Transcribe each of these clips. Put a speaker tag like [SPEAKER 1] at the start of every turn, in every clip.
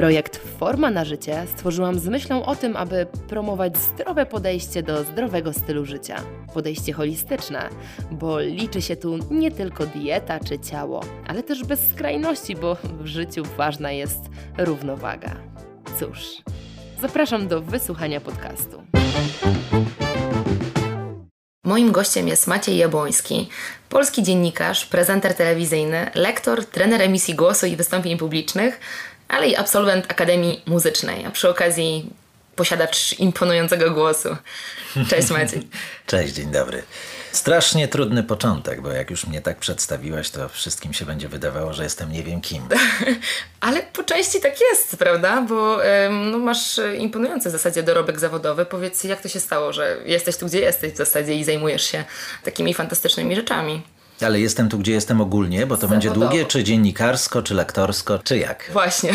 [SPEAKER 1] Projekt Forma na życie stworzyłam z myślą o tym, aby promować zdrowe podejście do zdrowego stylu życia. Podejście holistyczne, bo liczy się tu nie tylko dieta czy ciało, ale też bez skrajności, bo w życiu ważna jest równowaga. Cóż, zapraszam do wysłuchania podcastu. Moim gościem jest Maciej Jabłoński, polski dziennikarz, prezenter telewizyjny, lektor, trener emisji głosu i wystąpień publicznych, ale i absolwent Akademii Muzycznej, a przy okazji posiadacz imponującego głosu. Cześć Maciej.
[SPEAKER 2] Cześć, dzień dobry. Strasznie trudny początek, bo jak już mnie tak przedstawiłaś, to wszystkim się będzie wydawało, że jestem nie wiem kim.
[SPEAKER 1] Ale po części tak jest, prawda? Bo no, masz imponujący w zasadzie dorobek zawodowy. Powiedz, jak to się stało, że jesteś tu, gdzie jesteś w zasadzie i zajmujesz się takimi fantastycznymi rzeczami?
[SPEAKER 2] Ale jestem tu, gdzie jestem ogólnie, bo to Zawodowo. będzie długie, czy dziennikarsko, czy lektorsko, czy jak?
[SPEAKER 1] Właśnie.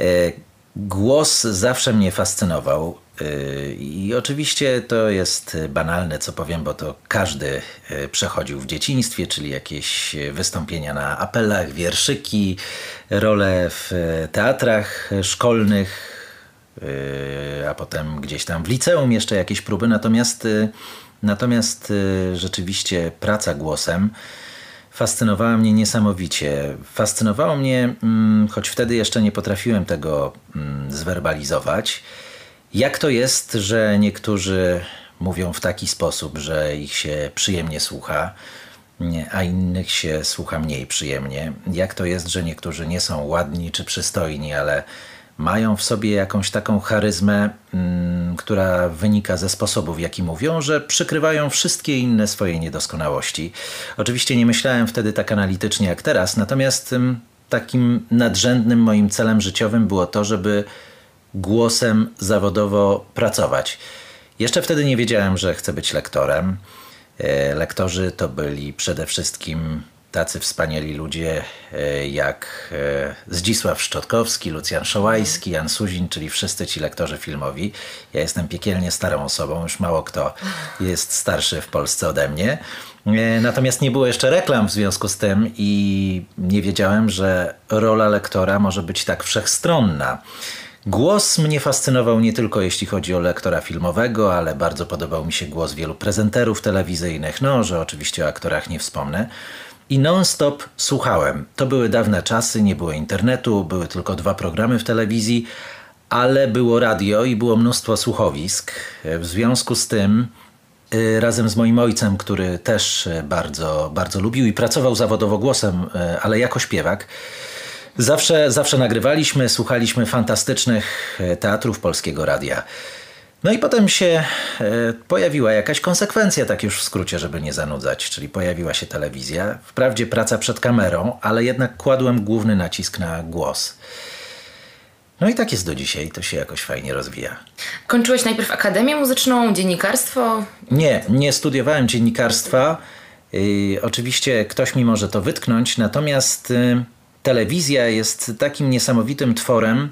[SPEAKER 2] E, głos zawsze mnie fascynował. E, I oczywiście to jest banalne, co powiem, bo to każdy e, przechodził w dzieciństwie, czyli jakieś wystąpienia na apelach, wierszyki, role w teatrach szkolnych, a potem gdzieś tam w liceum jeszcze jakieś próby. Natomiast Natomiast y, rzeczywiście praca głosem fascynowała mnie niesamowicie. Fascynowało mnie, mm, choć wtedy jeszcze nie potrafiłem tego mm, zwerbalizować, jak to jest, że niektórzy mówią w taki sposób, że ich się przyjemnie słucha, a innych się słucha mniej przyjemnie. Jak to jest, że niektórzy nie są ładni czy przystojni, ale mają w sobie jakąś taką charyzmę, mm, która wynika ze sposobu, w jaki mówią, że przykrywają wszystkie inne swoje niedoskonałości. Oczywiście nie myślałem wtedy tak analitycznie jak teraz, natomiast mm, takim nadrzędnym moim celem życiowym było to, żeby głosem zawodowo pracować. Jeszcze wtedy nie wiedziałem, że chcę być lektorem. E, lektorzy to byli przede wszystkim tacy wspaniali ludzie e, jak e, Zdzisław Szczotkowski, Lucjan Szołajski, Jan Suzin, czyli wszyscy ci lektorzy filmowi. Ja jestem piekielnie starą osobą, już mało kto jest starszy w Polsce ode mnie. E, natomiast nie było jeszcze reklam w związku z tym i nie wiedziałem, że rola lektora może być tak wszechstronna. Głos mnie fascynował nie tylko jeśli chodzi o lektora filmowego, ale bardzo podobał mi się głos wielu prezenterów telewizyjnych, no, że oczywiście o aktorach nie wspomnę i non-stop słuchałem. To były dawne czasy, nie było internetu, były tylko dwa programy w telewizji, ale było radio i było mnóstwo słuchowisk. W związku z tym y, razem z moim ojcem, który też bardzo, bardzo lubił i pracował zawodowo głosem, y, ale jako śpiewak, zawsze, zawsze nagrywaliśmy, słuchaliśmy fantastycznych y, teatrów polskiego radia. No i potem się e, pojawiła jakaś konsekwencja, tak już w skrócie, żeby nie zanudzać, czyli pojawiła się telewizja. Wprawdzie praca przed kamerą, ale jednak kładłem główny nacisk na głos. No i tak jest do dzisiaj, to się jakoś fajnie rozwija.
[SPEAKER 1] Kończyłeś najpierw Akademię Muzyczną, dziennikarstwo?
[SPEAKER 2] Nie, nie studiowałem dziennikarstwa. Yy, oczywiście ktoś mi może to wytknąć, natomiast yy, telewizja jest takim niesamowitym tworem,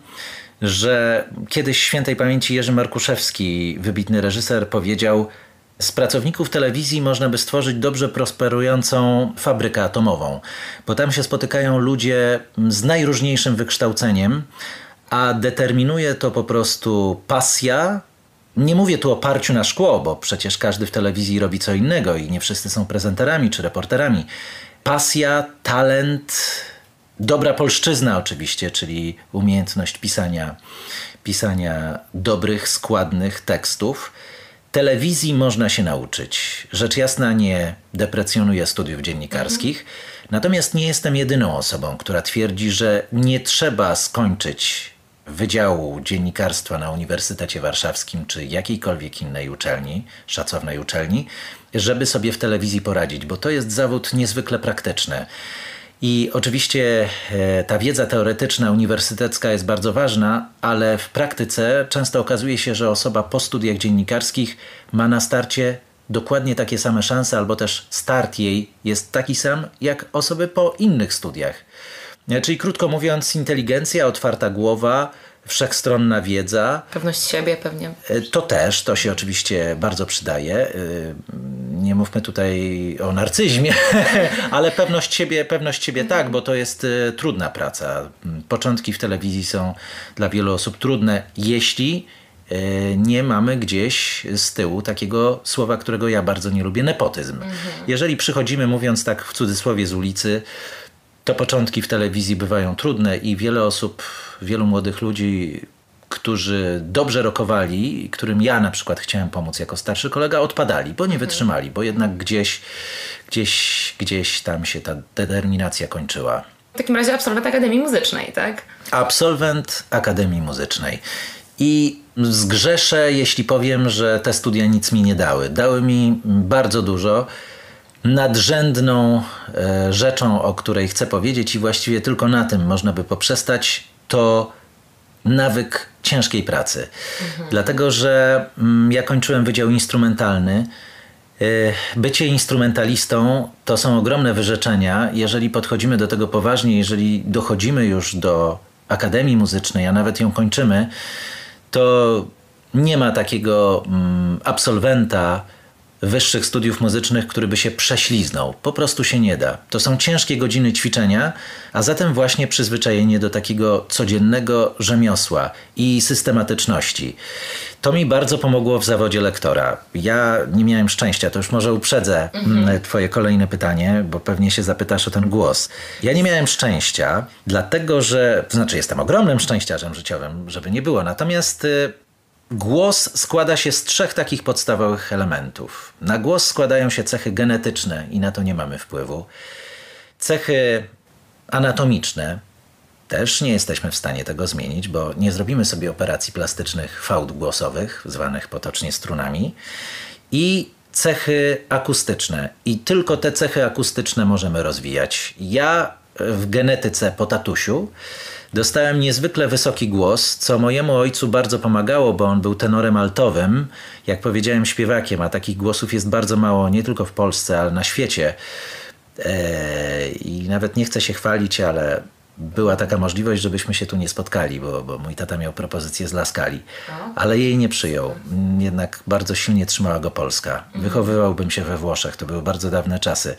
[SPEAKER 2] że kiedyś świętej pamięci Jerzy Markuszewski, wybitny reżyser, powiedział: z pracowników telewizji można by stworzyć dobrze prosperującą fabrykę atomową, bo tam się spotykają ludzie z najróżniejszym wykształceniem, a determinuje to po prostu pasja. Nie mówię tu o parciu na szkło, bo przecież każdy w telewizji robi co innego i nie wszyscy są prezenterami czy reporterami. Pasja, talent, Dobra polszczyzna oczywiście, czyli umiejętność pisania, pisania dobrych, składnych tekstów. Telewizji można się nauczyć. Rzecz jasna nie deprecjonuję studiów dziennikarskich, mhm. natomiast nie jestem jedyną osobą, która twierdzi, że nie trzeba skończyć Wydziału Dziennikarstwa na Uniwersytecie Warszawskim czy jakiejkolwiek innej uczelni, szacownej uczelni, żeby sobie w telewizji poradzić, bo to jest zawód niezwykle praktyczny. I oczywiście e, ta wiedza teoretyczna, uniwersytecka jest bardzo ważna, ale w praktyce często okazuje się, że osoba po studiach dziennikarskich ma na starcie dokładnie takie same szanse, albo też start jej jest taki sam jak osoby po innych studiach. E, czyli krótko mówiąc, inteligencja, otwarta głowa, wszechstronna wiedza.
[SPEAKER 1] Pewność siebie pewnie.
[SPEAKER 2] E, to też, to się oczywiście bardzo przydaje. E, nie mówmy tutaj o narcyzmie, ale pewność siebie, pewność siebie tak, bo to jest trudna praca. Początki w telewizji są dla wielu osób trudne, jeśli nie mamy gdzieś z tyłu takiego słowa, którego ja bardzo nie lubię, nepotyzm. Mhm. Jeżeli przychodzimy, mówiąc tak w cudzysłowie z ulicy, to początki w telewizji bywają trudne i wiele osób, wielu młodych ludzi, którzy dobrze rokowali, którym ja na przykład chciałem pomóc jako starszy kolega, odpadali, bo nie mhm. wytrzymali, bo jednak gdzieś, gdzieś, gdzieś tam się ta determinacja kończyła.
[SPEAKER 1] W takim razie absolwent Akademii Muzycznej, tak?
[SPEAKER 2] Absolwent Akademii Muzycznej. I zgrzeszę, jeśli powiem, że te studia nic mi nie dały. Dały mi bardzo dużo nadrzędną e, rzeczą, o której chcę powiedzieć, i właściwie tylko na tym można by poprzestać, to nawyk ciężkiej pracy. Mhm. Dlatego, że mm, ja kończyłem Wydział Instrumentalny. E, bycie instrumentalistą to są ogromne wyrzeczenia. Jeżeli podchodzimy do tego poważnie, jeżeli dochodzimy już do Akademii Muzycznej, a nawet ją kończymy, to nie ma takiego mm, absolwenta, wyższych studiów muzycznych, który by się prześliznął. Po prostu się nie da. To są ciężkie godziny ćwiczenia, a zatem właśnie przyzwyczajenie do takiego codziennego rzemiosła i systematyczności. To mi bardzo pomogło w zawodzie lektora. Ja nie miałem szczęścia, to już może uprzedzę mhm. Twoje kolejne pytanie, bo pewnie się zapytasz o ten głos. Ja nie miałem szczęścia, dlatego że, to znaczy jestem ogromnym szczęściarzem życiowym, żeby nie było. Natomiast y, Głos składa się z trzech takich podstawowych elementów. Na głos składają się cechy genetyczne i na to nie mamy wpływu. Cechy anatomiczne też nie jesteśmy w stanie tego zmienić, bo nie zrobimy sobie operacji plastycznych fałd głosowych, zwanych potocznie strunami. I cechy akustyczne. I tylko te cechy akustyczne możemy rozwijać. Ja w genetyce po tatusiu Dostałem niezwykle wysoki głos, co mojemu ojcu bardzo pomagało, bo on był tenorem altowym, jak powiedziałem, śpiewakiem, a takich głosów jest bardzo mało nie tylko w Polsce, ale na świecie. Eee, I nawet nie chcę się chwalić, ale była taka możliwość, żebyśmy się tu nie spotkali, bo, bo mój tata miał propozycję z Laskali, ale jej nie przyjął. Jednak bardzo silnie trzymała go Polska. Wychowywałbym się we Włoszech, to były bardzo dawne czasy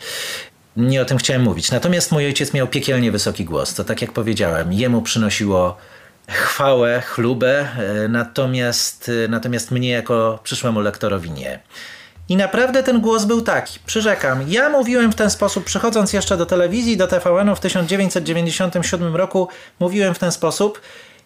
[SPEAKER 2] nie o tym chciałem mówić. Natomiast mój ojciec miał piekielnie wysoki głos, to tak jak powiedziałem, jemu przynosiło chwałę, chlubę, e, natomiast, e, natomiast mnie jako przyszłemu lektorowi nie. I naprawdę ten głos był taki, przyrzekam. Ja mówiłem w ten sposób, przychodząc jeszcze do telewizji, do TVN-u w 1997 roku, mówiłem w ten sposób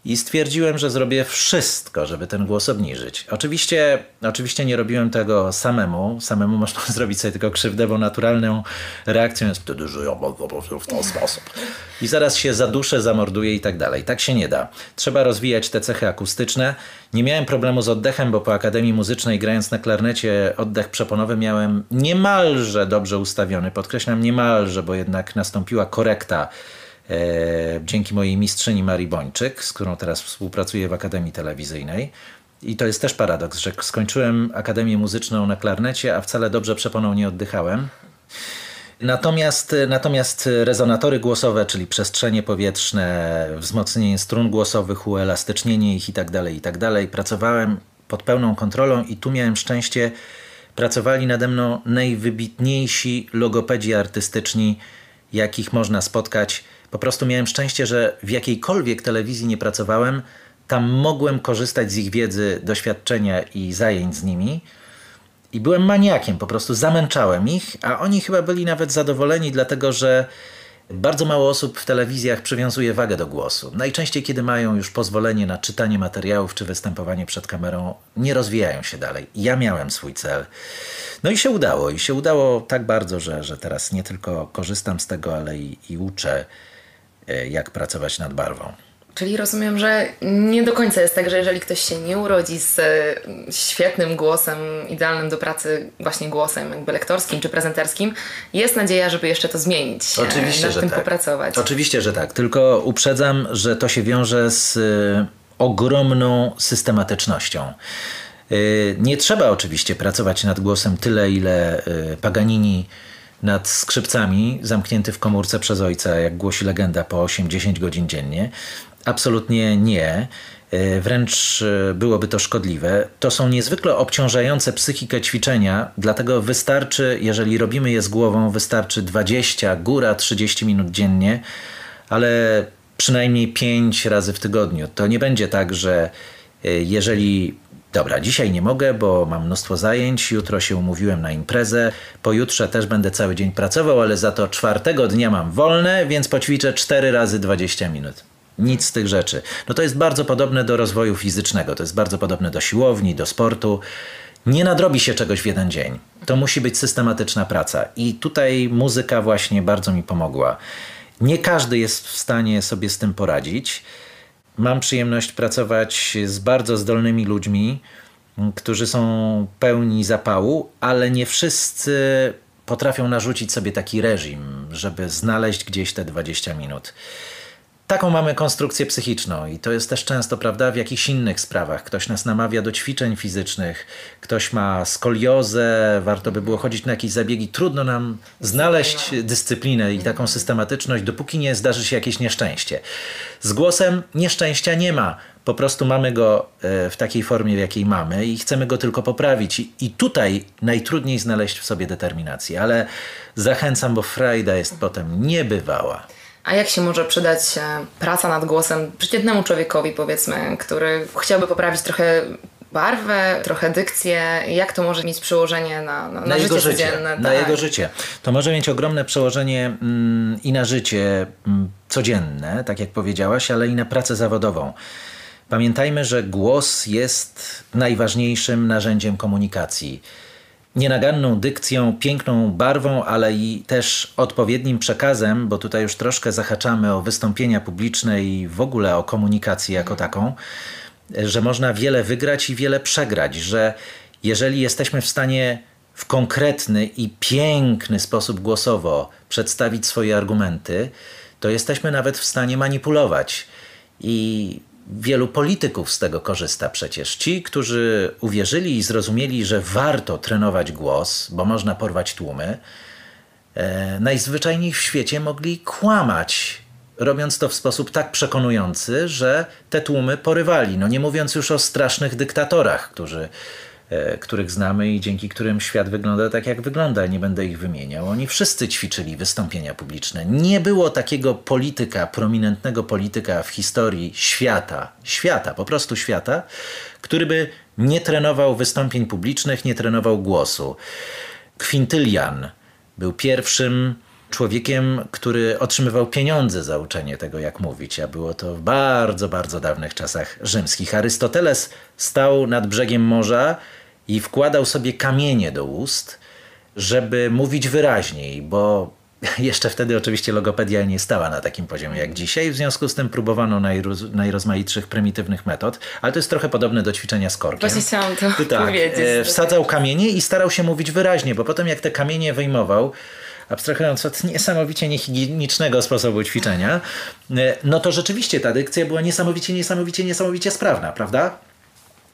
[SPEAKER 2] i stwierdziłem, że zrobię wszystko, żeby ten głos obniżyć. Oczywiście, oczywiście nie robiłem tego samemu. Samemu można zrobić sobie tylko krzywdę, bo naturalną reakcją jest wtedy, że ja mogę w ten sposób. I zaraz się zaduszę, zamorduję i tak dalej. Tak się nie da. Trzeba rozwijać te cechy akustyczne. Nie miałem problemu z oddechem, bo po Akademii Muzycznej grając na klarnecie oddech przeponowy miałem niemalże dobrze ustawiony. Podkreślam niemalże, bo jednak nastąpiła korekta dzięki mojej mistrzyni Marii Bończyk, z którą teraz współpracuję w Akademii Telewizyjnej. I to jest też paradoks, że skończyłem Akademię Muzyczną na klarnecie, a wcale dobrze przeponą nie oddychałem. Natomiast, natomiast rezonatory głosowe, czyli przestrzenie powietrzne, wzmocnienie strun głosowych, uelastycznienie ich itd., tak itd., tak pracowałem pod pełną kontrolą i tu miałem szczęście, pracowali nade mną najwybitniejsi logopedzi artystyczni, jakich można spotkać po prostu miałem szczęście, że w jakiejkolwiek telewizji nie pracowałem, tam mogłem korzystać z ich wiedzy, doświadczenia i zajęć z nimi. I byłem maniakiem, po prostu zamęczałem ich, a oni chyba byli nawet zadowoleni, dlatego że bardzo mało osób w telewizjach przywiązuje wagę do głosu. Najczęściej, kiedy mają już pozwolenie na czytanie materiałów czy występowanie przed kamerą, nie rozwijają się dalej. Ja miałem swój cel. No i się udało. I się udało tak bardzo, że, że teraz nie tylko korzystam z tego, ale i, i uczę jak pracować nad barwą.
[SPEAKER 1] Czyli rozumiem, że nie do końca jest tak, że jeżeli ktoś się nie urodzi z e, świetnym głosem, idealnym do pracy właśnie głosem jakby lektorskim czy prezenterskim, jest nadzieja, żeby jeszcze to zmienić, e, Oczywiście, nad że tym tak. popracować.
[SPEAKER 2] Oczywiście, że tak. Tylko uprzedzam, że to się wiąże z ogromną systematycznością. Nie trzeba oczywiście pracować nad głosem tyle, ile Paganini nad skrzypcami, zamknięty w komórce przez ojca, jak głosi legenda, po 8-10 godzin dziennie. Absolutnie nie. Y, wręcz byłoby to szkodliwe. To są niezwykle obciążające psychikę ćwiczenia, dlatego wystarczy, jeżeli robimy je z głową, wystarczy 20, góra 30 minut dziennie, ale przynajmniej 5 razy w tygodniu. To nie będzie tak, że jeżeli Dobra, dzisiaj nie mogę, bo mam mnóstwo zajęć, jutro się umówiłem na imprezę, pojutrze też będę cały dzień pracował, ale za to czwartego dnia mam wolne, więc poćwiczę 4 razy 20 minut. Nic z tych rzeczy. No to jest bardzo podobne do rozwoju fizycznego, to jest bardzo podobne do siłowni, do sportu. Nie nadrobi się czegoś w jeden dzień. To musi być systematyczna praca. I tutaj muzyka właśnie bardzo mi pomogła. Nie każdy jest w stanie sobie z tym poradzić. Mam przyjemność pracować z bardzo zdolnymi ludźmi, którzy są pełni zapału, ale nie wszyscy potrafią narzucić sobie taki reżim, żeby znaleźć gdzieś te 20 minut. Taką mamy konstrukcję psychiczną i to jest też często, prawda, w jakichś innych sprawach. Ktoś nas namawia do ćwiczeń fizycznych, ktoś ma skoliozę, warto by było chodzić na jakieś zabiegi. Trudno nam znaleźć dyscyplinę i taką systematyczność, dopóki nie zdarzy się jakieś nieszczęście. Z głosem nieszczęścia nie ma. Po prostu mamy go e, w takiej formie, w jakiej mamy i chcemy go tylko poprawić. I tutaj najtrudniej znaleźć w sobie determinację, ale zachęcam, bo frajda jest potem niebywała.
[SPEAKER 3] A jak się może przydać praca nad głosem przeciętnemu człowiekowi, powiedzmy, który chciałby poprawić trochę barwę, trochę dykcję, jak to może mieć przełożenie na, na, na, na życie, życie codzienne.
[SPEAKER 2] Na tak. jego życie. To może mieć ogromne przełożenie mm, i na życie mm, codzienne, tak jak powiedziałaś, ale i na pracę zawodową. Pamiętajmy, że głos jest najważniejszym narzędziem komunikacji nienaganną dykcją, piękną barwą, ale i też odpowiednim przekazem, bo tutaj już troszkę zahaczamy o wystąpienia publiczne i w ogóle o komunikację jako taką, że można wiele wygrać i wiele przegrać, że jeżeli jesteśmy w stanie w konkretny i piękny sposób głosowo przedstawić swoje argumenty, to jesteśmy nawet w stanie manipulować. I Wielu polityków z tego korzysta przecież. Ci, którzy uwierzyli i zrozumieli, że warto trenować głos, bo można porwać tłumy, e, najzwyczajniej w świecie mogli kłamać, robiąc to w sposób tak przekonujący, że te tłumy porywali. No nie mówiąc już o strasznych dyktatorach, którzy których znamy i dzięki którym świat wygląda tak, jak wygląda. Nie będę ich wymieniał. Oni wszyscy ćwiczyli wystąpienia publiczne. Nie było takiego polityka, prominentnego polityka w historii świata, świata, po prostu świata, który by nie trenował wystąpień publicznych, nie trenował głosu. Quintylian był pierwszym człowiekiem, który otrzymywał pieniądze za uczenie tego, jak mówić, a było to w bardzo, bardzo dawnych czasach rzymskich. Arystoteles stał nad brzegiem morza i wkładał sobie kamienie do ust, żeby mówić wyraźniej, bo jeszcze wtedy oczywiście logopedia nie stała na takim poziomie jak dzisiaj, w związku z tym próbowano najroz, najrozmaitszych prymitywnych metod, ale to jest trochę podobne do ćwiczenia z korkiem.
[SPEAKER 3] Właśnie chciałam to
[SPEAKER 2] tak,
[SPEAKER 3] powiedzieć.
[SPEAKER 2] E, wsadzał kamienie i starał się mówić wyraźnie, bo potem jak te kamienie wyjmował, abstrahując od niesamowicie niehigienicznego sposobu ćwiczenia, e, no to rzeczywiście ta dykcja była niesamowicie, niesamowicie, niesamowicie sprawna, prawda?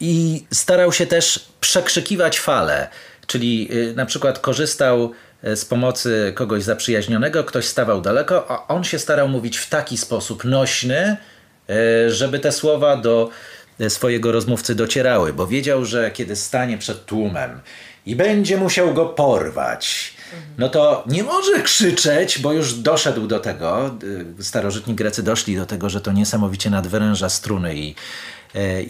[SPEAKER 2] I starał się też przekrzykiwać fale, czyli e, na przykład korzystał e, z pomocy kogoś zaprzyjaźnionego, ktoś stawał daleko, a on się starał mówić w taki sposób nośny, żeby te słowa do swojego rozmówcy docierały, bo wiedział, że kiedy stanie przed tłumem i będzie musiał go porwać, no to nie może krzyczeć, bo już doszedł do tego. Y, starożytni Grecy doszli do tego, że to niesamowicie nadwyręża struny i,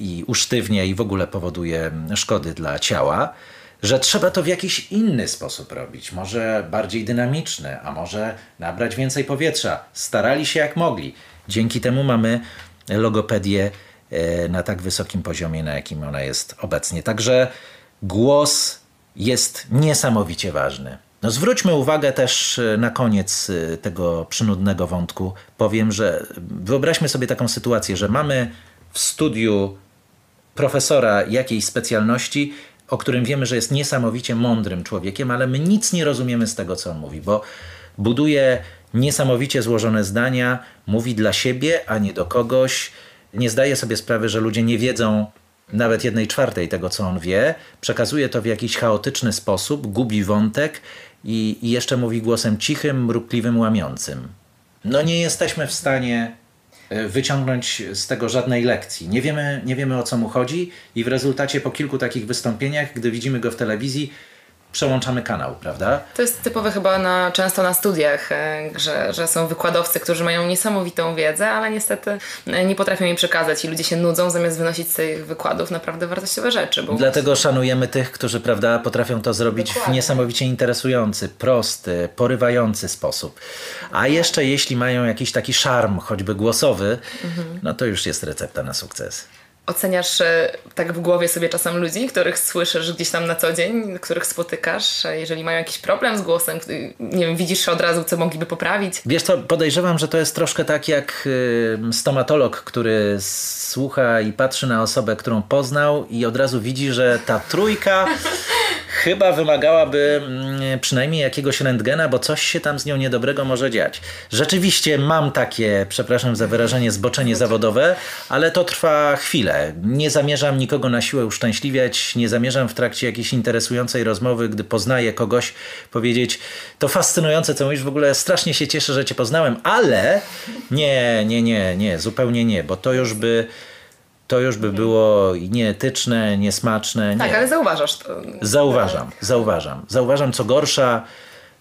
[SPEAKER 2] i usztywnia i w ogóle powoduje szkody dla ciała. Że trzeba to w jakiś inny sposób robić, może bardziej dynamiczny, a może nabrać więcej powietrza. Starali się jak mogli. Dzięki temu mamy logopedię e, na tak wysokim poziomie, na jakim ona jest obecnie. Także głos jest niesamowicie ważny. No zwróćmy uwagę też e, na koniec e, tego przynudnego wątku. Powiem, że wyobraźmy sobie taką sytuację, że mamy w studiu profesora jakiejś specjalności, o którym wiemy, że jest niesamowicie mądrym człowiekiem, ale my nic nie rozumiemy z tego, co on mówi, bo buduje niesamowicie złożone zdania, mówi dla siebie, a nie do kogoś. Nie zdaje sobie sprawy, że ludzie nie wiedzą, nawet jednej czwartej tego, co on wie, przekazuje to w jakiś chaotyczny sposób, gubi wątek i, i jeszcze mówi głosem cichym, mrukliwym, łamiącym. No nie jesteśmy w stanie wyciągnąć z tego żadnej lekcji. Nie wiemy, nie wiemy o co mu chodzi i w rezultacie po kilku takich wystąpieniach, gdy widzimy go w telewizji, przełączamy kanał, prawda?
[SPEAKER 3] To jest typowe chyba na, często na studiach, e, że, że są wykładowcy, którzy mają niesamowitą wiedzę, ale niestety e, nie potrafią jej przekazać i ludzie się nudzą zamiast wynosić z tych wykładów naprawdę wartościowe rzeczy.
[SPEAKER 2] Dlatego szanujemy tych, którzy prawda, potrafią to zrobić Dokładnie. w niesamowicie interesujący, prosty, porywający sposób. A jeszcze jeśli mają jakiś taki szarm, choćby głosowy, mhm. no to już jest recepta na sukces
[SPEAKER 3] oceniasz e, tak w głowie sobie czasem ludzi, których słyszysz gdzieś tam na co dzień, których spotykasz, jeżeli mają jakiś problem z głosem, nie wiem, widzisz od razu, co mogliby poprawić?
[SPEAKER 2] Wiesz co, podejrzewam, że to jest troszkę tak jak stomatolog, który słucha i patrzy na osobę, którą poznał i od razu widzi, że ta trójka chyba wymagałaby mm, przynajmniej jakiegoś rentgena, bo coś się tam z nią niedobrego może dziać. Rzeczywiście mam takie, przepraszam za wyrażenie, zboczenie zawodowe, ale to trwa chwilę. Nie zamierzam nikogo na siłę uszczęśliwiać, nie zamierzam w trakcie jakiejś interesującej rozmowy, gdy poznaję kogoś, powiedzieć, to fascynujące, co mówisz, w ogóle strasznie się cieszę, że cię poznałem, ale nie, nie, nie, nie, zupełnie nie, bo to już by to już by było nieetyczne, niesmaczne. Nie.
[SPEAKER 3] Tak, ale zauważasz to.
[SPEAKER 2] Zauważam, zauważam. Zauważam, co gorsza,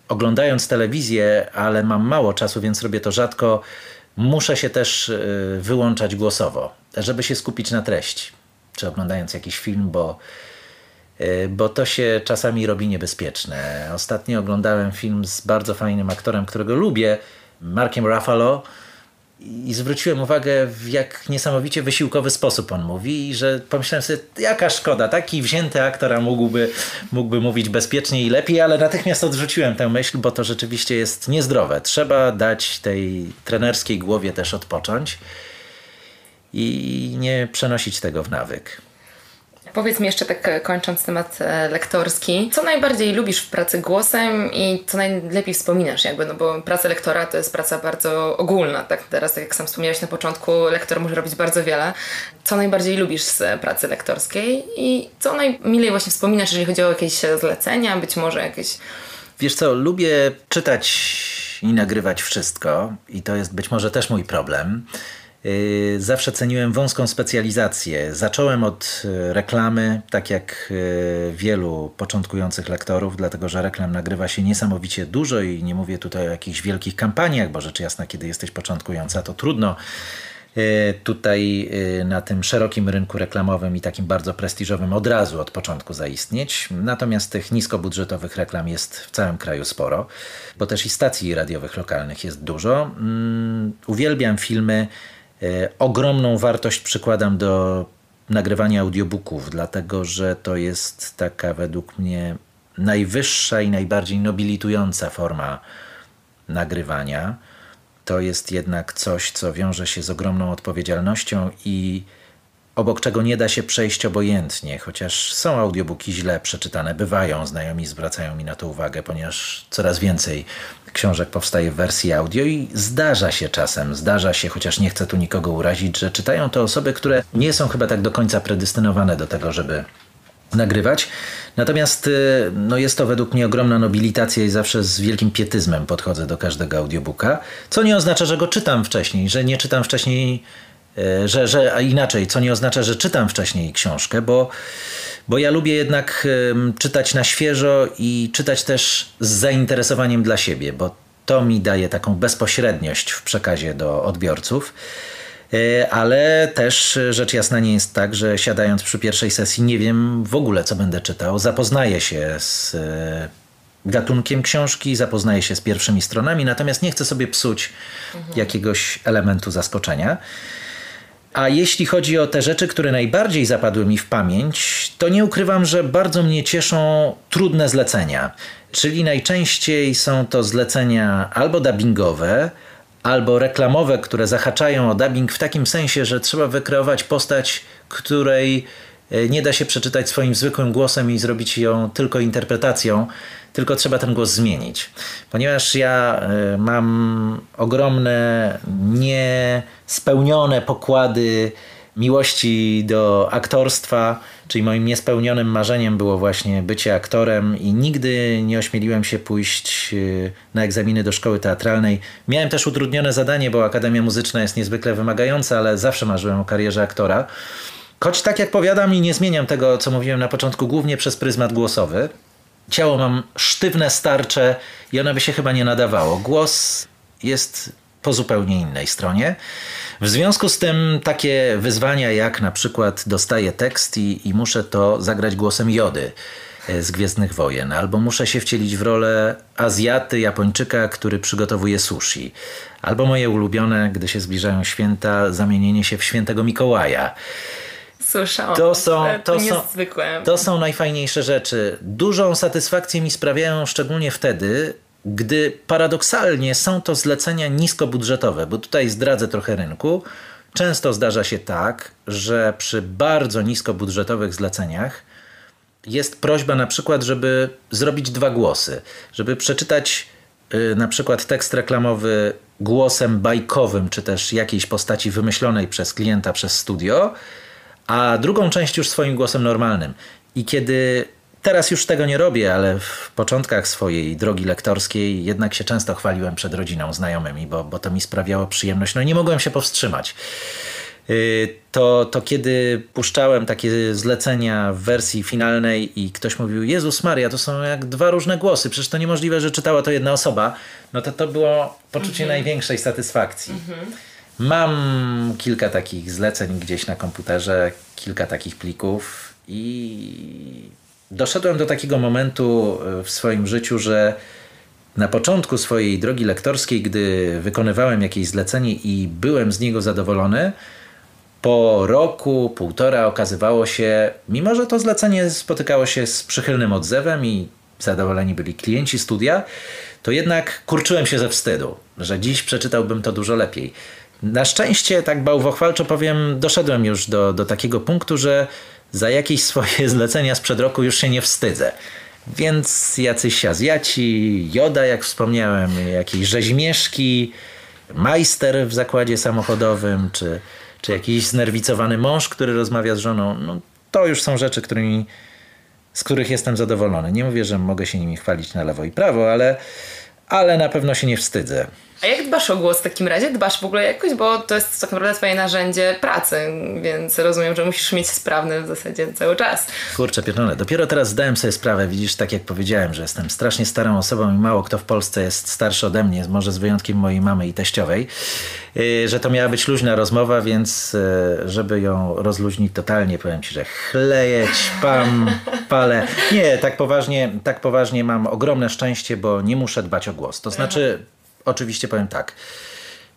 [SPEAKER 2] oglądając telewizję, ale mam mało czasu, więc robię to rzadko, muszę się też y, wyłączać głosowo, żeby się skupić na treści. Czy oglądając jakiś film, bo, y, bo to się czasami robi niebezpieczne. Ostatnio oglądałem film z bardzo fajnym aktorem, którego lubię, Markiem Ruffalo, i zwróciłem uwagę, w jak niesamowicie wysiłkowy sposób on mówi, i że pomyślałem sobie, jaka szkoda, taki wzięty aktor, a mógłby, mógłby mówić bezpiecznie i lepiej, ale natychmiast odrzuciłem tę myśl, bo to rzeczywiście jest niezdrowe. Trzeba dać tej trenerskiej głowie też odpocząć i nie przenosić tego w nawyk.
[SPEAKER 3] Powiedz mi jeszcze tak e, kończąc temat e, lektorski, co najbardziej lubisz w pracy głosem i co najlepiej wspominasz jakby, no bo praca lektora to jest praca bardzo ogólna, tak teraz tak jak sam wspomniałeś na początku, lektor może robić bardzo wiele. Co najbardziej lubisz z pracy lektorskiej i co najmilej właśnie wspominasz, jeżeli chodzi o jakieś zlecenia, być może jakieś...
[SPEAKER 2] Wiesz co, lubię czytać i nagrywać wszystko i to jest być może też mój problem. Y, zawsze ceniłem wąską specjalizację. Zacząłem od y, reklamy, tak jak y, wielu początkujących lektorów, dlatego że reklam nagrywa się niesamowicie dużo i nie mówię tutaj o jakichś wielkich kampaniach, bo rzecz jasna, kiedy jesteś początkująca, to trudno tutaj na tym szerokim rynku reklamowym i takim bardzo prestiżowym od razu od początku zaistnieć. Natomiast tych niskobudżetowych reklam jest w całym kraju sporo, bo też i stacji radiowych lokalnych jest dużo. Mm, uwielbiam filmy ogromną wartość przykładam do nagrywania audiobooków, dlatego że to jest taka według mnie najwyższa i najbardziej nobilitująca forma nagrywania. To jest jednak coś, co wiąże się z ogromną odpowiedzialnością i obok czego nie da się przejść obojętnie, chociaż są audiobooki źle przeczytane, bywają, znajomi zwracają mi na to uwagę, ponieważ coraz więcej książek powstaje w wersji audio i zdarza się czasem, zdarza się, chociaż nie chcę tu nikogo urazić, że czytają to osoby, które nie są chyba tak do końca predystynowane do tego, żeby nagrywać. Natomiast y, no jest to według mnie ogromna nobilitacja i zawsze z wielkim pietyzmem podchodzę do każdego audiobooka, co nie oznacza, że go czytam wcześniej, że nie czytam wcześniej że, że a inaczej, co nie oznacza, że czytam wcześniej książkę, bo, bo ja lubię jednak czytać na świeżo i czytać też z zainteresowaniem dla siebie, bo to mi daje taką bezpośredniość w przekazie do odbiorców. E, ale też rzecz jasna nie jest tak, że siadając przy pierwszej sesji nie wiem w ogóle, co będę czytał. Zapoznaję się z e, gatunkiem książki, zapoznaję się z pierwszymi stronami, natomiast nie chcę sobie psuć mhm. jakiegoś elementu zaskoczenia. A jeśli chodzi o te rzeczy, które najbardziej zapadły mi w pamięć, to nie ukrywam, że bardzo mnie cieszą trudne zlecenia. Czyli najczęściej są to zlecenia albo dubbingowe, albo reklamowe, które zahaczają o dubbing w takim sensie, że trzeba wykreować postać, której nie da się przeczytać swoim zwykłym głosem i zrobić ją tylko interpretacją, tylko trzeba ten głos zmienić. Ponieważ ja e, mam ogromne, niespełnione pokłady miłości do aktorstwa, czyli moim niespełnionym marzeniem było właśnie bycie aktorem i nigdy nie ośmieliłem się pójść y, na egzaminy do szkoły teatralnej. Miałem też utrudnione zadanie, bo Akademia Muzyczna jest niezwykle wymagająca, ale zawsze marzyłem o karierze aktora. Choć tak jak powiadam i nie zmieniam tego, co mówiłem na początku, głównie przez pryzmat głosowy. Ciało mam sztywne, starcze i ono by się chyba nie nadawało. Głos jest po zupełnie innej stronie. W związku z tym takie wyzwania jak na przykład dostaję tekst i, i muszę to zagrać głosem Jody e, z Gwiezdnych Wojen, albo muszę się wcielić w rolę Azjaty, Japończyka, który przygotowuje sushi, albo moje ulubione, gdy się zbliżają święta, zamienienie się w świętego Mikołaja.
[SPEAKER 3] Słyszałam. To są, to, to, są,
[SPEAKER 2] to są najfajniejsze rzeczy. Dużą satysfakcję mi sprawiają szczególnie wtedy, gdy paradoksalnie są to zlecenia niskobudżetowe, bo tutaj zdradzę trochę rynku. Często zdarza się tak, że przy bardzo niskobudżetowych zleceniach jest prośba na przykład, żeby zrobić dwa głosy, żeby przeczytać yy, na przykład tekst reklamowy głosem bajkowym, czy też jakiejś postaci wymyślonej przez klienta, przez studio, a drugą część już swoim głosem normalnym. I kiedy Teraz już tego nie robię, ale w początkach swojej drogi lektorskiej jednak się często chwaliłem przed rodziną, znajomymi, bo, bo to mi sprawiało przyjemność. No nie mogłem się powstrzymać. Y, to, to kiedy puszczałem takie zlecenia w wersji finalnej i ktoś mówił, Jezus Maria, to są jak dwa różne głosy, przecież to niemożliwe, że czytała to jedna osoba, no to to było poczucie mhm. największej satysfakcji. Mhm. Mam kilka takich zleceń gdzieś na komputerze, kilka takich plików i doszedłem do takiego momentu e, w swoim życiu, że na początku swojej drogi lektorskiej, gdy wykonywałem jakieś zlecenie i byłem z niego zadowolony, po roku, półtora okazywało się, mimo że to zlecenie spotykało się z przychylnym odzewem i zadowoleni byli klienci studia, to jednak kurczyłem się ze wstydu, że dziś przeczytałbym to dużo lepiej. Na szczęście, tak bałwochwalczo powiem, doszedłem już do, do takiego punktu, że za jakieś swoje zlecenia sprzed roku już się nie wstydzę. Więc jacyś Azjaci, Joda, jak wspomniałem, jakieś rzeźmieszki, majster w zakładzie samochodowym, czy, czy jakiś znerwicowany mąż, który rozmawia z żoną. No, to już są rzeczy, którymi, z których jestem zadowolony. Nie mówię, że mogę się nimi chwalić na lewo i prawo, ale, ale na pewno się nie wstydzę.
[SPEAKER 3] A jak dbasz o głos w takim razie? Dbasz w ogóle jakoś, bo to jest tak naprawdę twoje narzędzie pracy, więc rozumiem, że musisz mieć sprawny w zasadzie cały czas.
[SPEAKER 2] Kurczę, pierdolę, dopiero teraz zdałem sobie sprawę, widzisz, tak jak powiedziałem, że jestem strasznie starą osobą i mało kto w Polsce jest starszy ode mnie, może z wyjątkiem mojej mamy i teściowej, y, że to miała być luźna rozmowa, więc y, żeby ją rozluźnić totalnie, powiem Ci, że chleję, ćpam, palę. Nie, tak poważnie, tak poważnie mam ogromne szczęście, bo nie muszę dbać o głos. To znaczy Oczywiście powiem tak.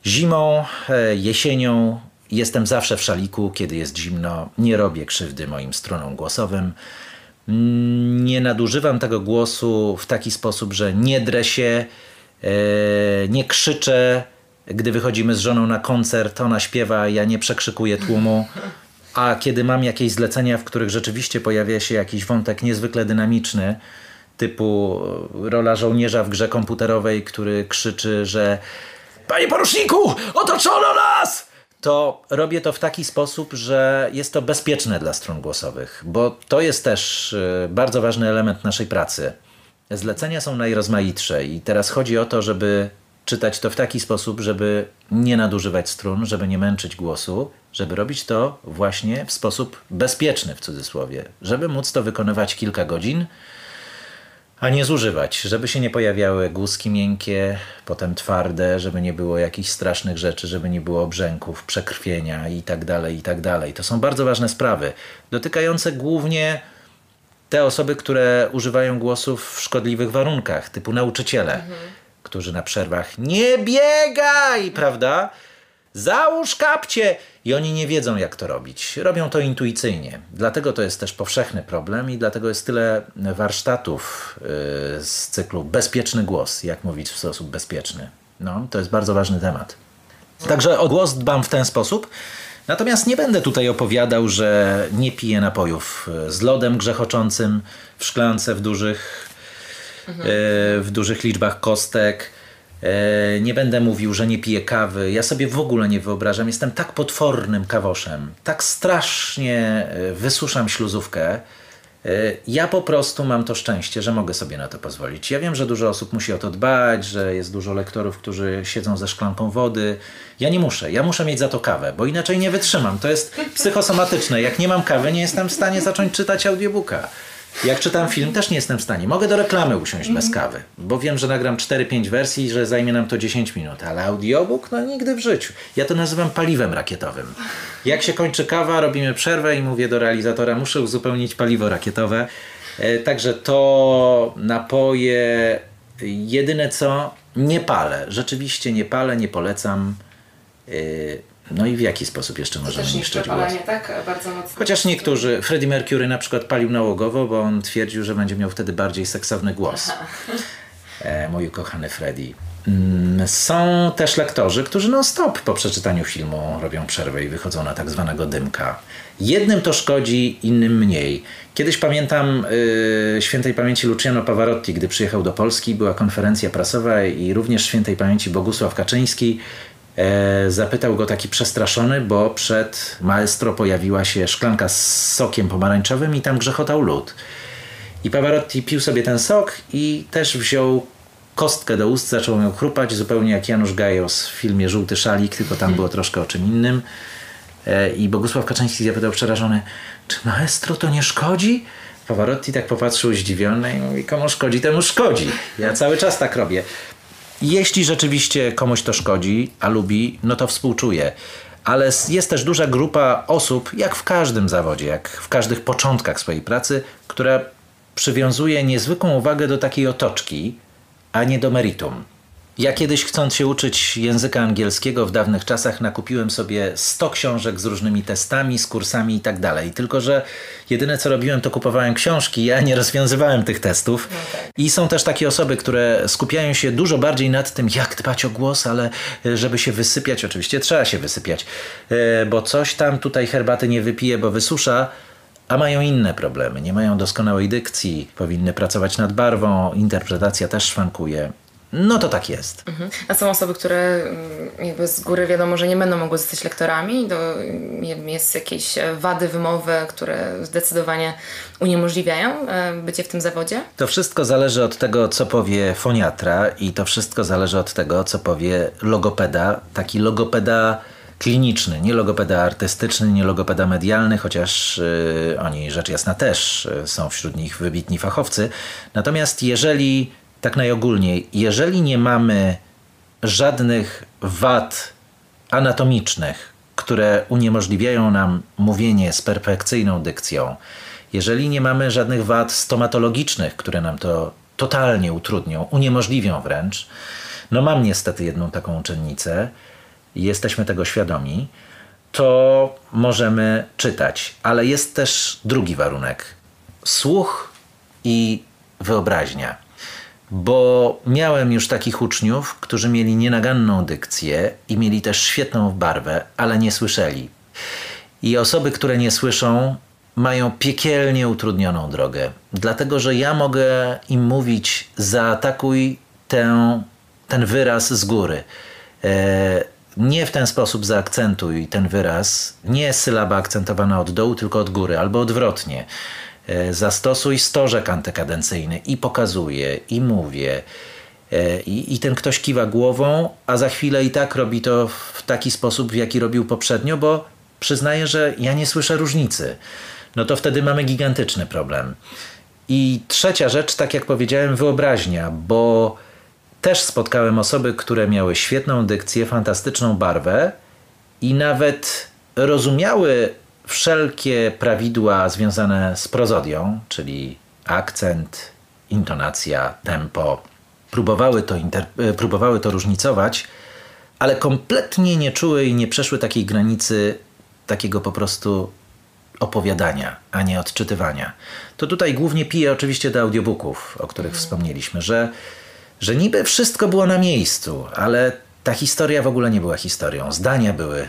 [SPEAKER 2] Zimą, e, jesienią jestem zawsze w szaliku, kiedy jest zimno. Nie robię krzywdy moim strunom głosowym. Nie nadużywam tego głosu w taki sposób, że nie drę się, e, nie krzyczę. Gdy wychodzimy z żoną na koncert, ona śpiewa, ja nie przekrzykuję tłumu. A kiedy mam jakieś zlecenia, w których rzeczywiście pojawia się jakiś wątek niezwykle dynamiczny, typu rola żołnierza w grze komputerowej, który krzyczy, że Panie poruszniku, otoczono nas! To robię to w taki sposób, że jest to bezpieczne dla stron głosowych, bo to jest też e, bardzo ważny element naszej pracy. Zlecenia są najrozmaitsze i teraz chodzi o to, żeby czytać to w taki sposób, żeby nie nadużywać strun, żeby nie męczyć głosu, żeby robić to właśnie w sposób bezpieczny w cudzysłowie, żeby móc to wykonywać kilka godzin, a nie zużywać, żeby się nie pojawiały głuski miękkie, potem twarde, żeby nie było jakichś strasznych rzeczy, żeby nie było obrzęków, przekrwienia i tak dalej, i tak dalej. To są bardzo ważne sprawy, dotykające głównie te osoby, które używają głosów w szkodliwych warunkach, typu nauczyciele, mhm. którzy na przerwach nie biegaj, prawda? Załóż kapcie! I oni nie wiedzą, jak to robić. Robią to intuicyjnie. Dlatego to jest też powszechny problem i dlatego jest tyle warsztatów yy, z cyklu Bezpieczny głos, jak mówić w sposób bezpieczny. No, to jest bardzo ważny temat. Także o głos dbam w ten sposób. Natomiast nie będę tutaj opowiadał, że nie piję napojów z lodem grzechoczącym w szklance w dużych, yy, w dużych liczbach kostek nie będę mówił, że nie piję kawy. Ja sobie w ogóle nie wyobrażam. Jestem tak potwornym kawoszem. Tak strasznie e, wysuszam śluzówkę. E, ja po prostu mam to szczęście, że mogę sobie na to pozwolić. Ja wiem, że dużo osób musi o to dbać, że jest dużo lektorów, którzy siedzą ze szklanką wody. Ja nie muszę. Ja muszę mieć za to kawę, bo inaczej nie wytrzymam. To jest psychosomatyczne. Jak nie mam kawy, nie jestem w stanie zacząć czytać audiobooka. Jak czytam film, też nie jestem w stanie. Mogę do reklamy usiąść bez mhm. kawy, bo wiem, że nagram 4-5 wersji i że zajmie nam to 10 minut, ale audiobook, no nigdy w życiu. Ja to nazywam paliwem rakietowym. Jak się kończy kawa, robimy przerwę i mówię do realizatora, muszę uzupełnić paliwo rakietowe. E, także to napoje, jedyne co, nie palę. Rzeczywiście nie palę, nie polecam. No i w jaki sposób jeszcze możemy niszczyć głos?
[SPEAKER 3] tak? Bardzo mocno.
[SPEAKER 2] Chociaż niektórzy, Freddie Mercury na przykład palił nałogowo, bo on twierdził, że będzie miał wtedy bardziej seksowny głos. E, mój ukochany Freddie. Mm, są też lektorzy, którzy no stop po przeczytaniu filmu robią przerwę i wychodzą na tak zwanego dymka. Jednym to szkodzi, innym mniej. Kiedyś pamiętam yy, świętej pamięci Luciano Pavarotti, gdy przyjechał do Polski, była konferencja prasowa i również świętej pamięci Bogusław Kaczyński zapytał go taki przestraszony, bo przed maestro pojawiła się szklanka z sokiem pomarańczowym i tam grzechotał lód. I Pavarotti pił sobie ten sok i też wziął kostkę do ust, zaczął ją chrupać, zupełnie jak Janusz Gajos w filmie Żółty Szalik, tylko tam było troszkę o czym innym. E, I Bogusław Kaczyński zapytał przerażony, czy maestro to nie szkodzi? Pavarotti tak popatrzył zdziwiony i mówi, komu szkodzi, temu szkodzi. Ja cały czas tak robię. Jeśli rzeczywiście komuś to szkodzi, a lubi, no to współczuję. Ale jest też duża grupa osób, jak w każdym zawodzie, jak w każdych początkach swojej pracy, która przywiązuje niezwykłą uwagę do takiej otoczki, a nie do meritum. Ja kiedyś chcąc się uczyć języka angielskiego w dawnych czasach nakupiłem sobie 100 książek z różnymi testami, z kursami i tak dalej. Tylko, że jedyne co robiłem to kupowałem książki, ja nie rozwiązywałem tych testów. No tak. I są też takie osoby, które skupiają się dużo bardziej nad tym, jak dbać o głos, ale e, żeby się wysypiać, oczywiście trzeba się wysypiać, e, bo coś tam tutaj herbaty nie wypije, bo wysusza, a mają inne problemy. Nie mają doskonałej dykcji, powinny pracować nad barwą, interpretacja też szwankuje. No to tak jest. Mhm.
[SPEAKER 3] A są osoby, które mm, jakby z góry wiadomo, że nie będą mogły zostać lektorami, to jest jakieś wady wymowy, które zdecydowanie uniemożliwiają e, bycie w tym zawodzie?
[SPEAKER 2] To wszystko zależy od tego, co powie foniatra i to wszystko zależy od tego, co powie logopeda. Taki logopeda kliniczny, nie logopeda artystyczny, nie logopeda medialny, chociaż yy, oni rzecz jasna też yy, są wśród nich wybitni fachowcy. Natomiast jeżeli tak najogólniej, jeżeli nie mamy żadnych wad anatomicznych, które uniemożliwiają nam mówienie z perfekcyjną dykcją, jeżeli nie mamy żadnych wad stomatologicznych, które nam to totalnie utrudnią, uniemożliwią wręcz, no mam niestety jedną taką uczennicę, jesteśmy tego świadomi, to możemy czytać. Ale jest też drugi warunek: słuch i wyobraźnia bo miałem już takich uczniów, którzy mieli nienaganną dykcję i mieli też świetną barwę, ale nie słyszeli. I osoby, które nie słyszą, mają piekielnie utrudnioną drogę, dlatego że ja mogę im mówić: zaatakuj tę, ten wyraz z góry. E, nie w ten sposób zaakcentuj ten wyraz, nie sylaba akcentowana od dołu, tylko od góry, albo odwrotnie. E, zastosuj stożek antykadencyjny i pokazuję, i mówię. E, I, I ten ktoś kiwa głową, a za chwilę i tak robi to w taki sposób, w jaki robił poprzednio, bo przyznaje, że ja nie słyszę różnicy. No to wtedy mamy gigantyczny problem. I trzecia rzecz, tak jak powiedziałem, wyobraźnia, bo też spotkałem osoby, które miały świetną dykcję, fantastyczną barwę i nawet rozumiały wszelkie prawidła związane z prozodią, czyli akcent, intonacja, tempo, próbowały to, e, próbowały to różnicować, ale kompletnie nie czuły i nie przeszły takiej granicy takiego po prostu opowiadania, a nie odczytywania. To tutaj głównie piję oczywiście do audiobooków, o których mhm. wspomnieliśmy, że, że niby wszystko było na miejscu, ale ta historia w ogóle nie była historią. Zdania były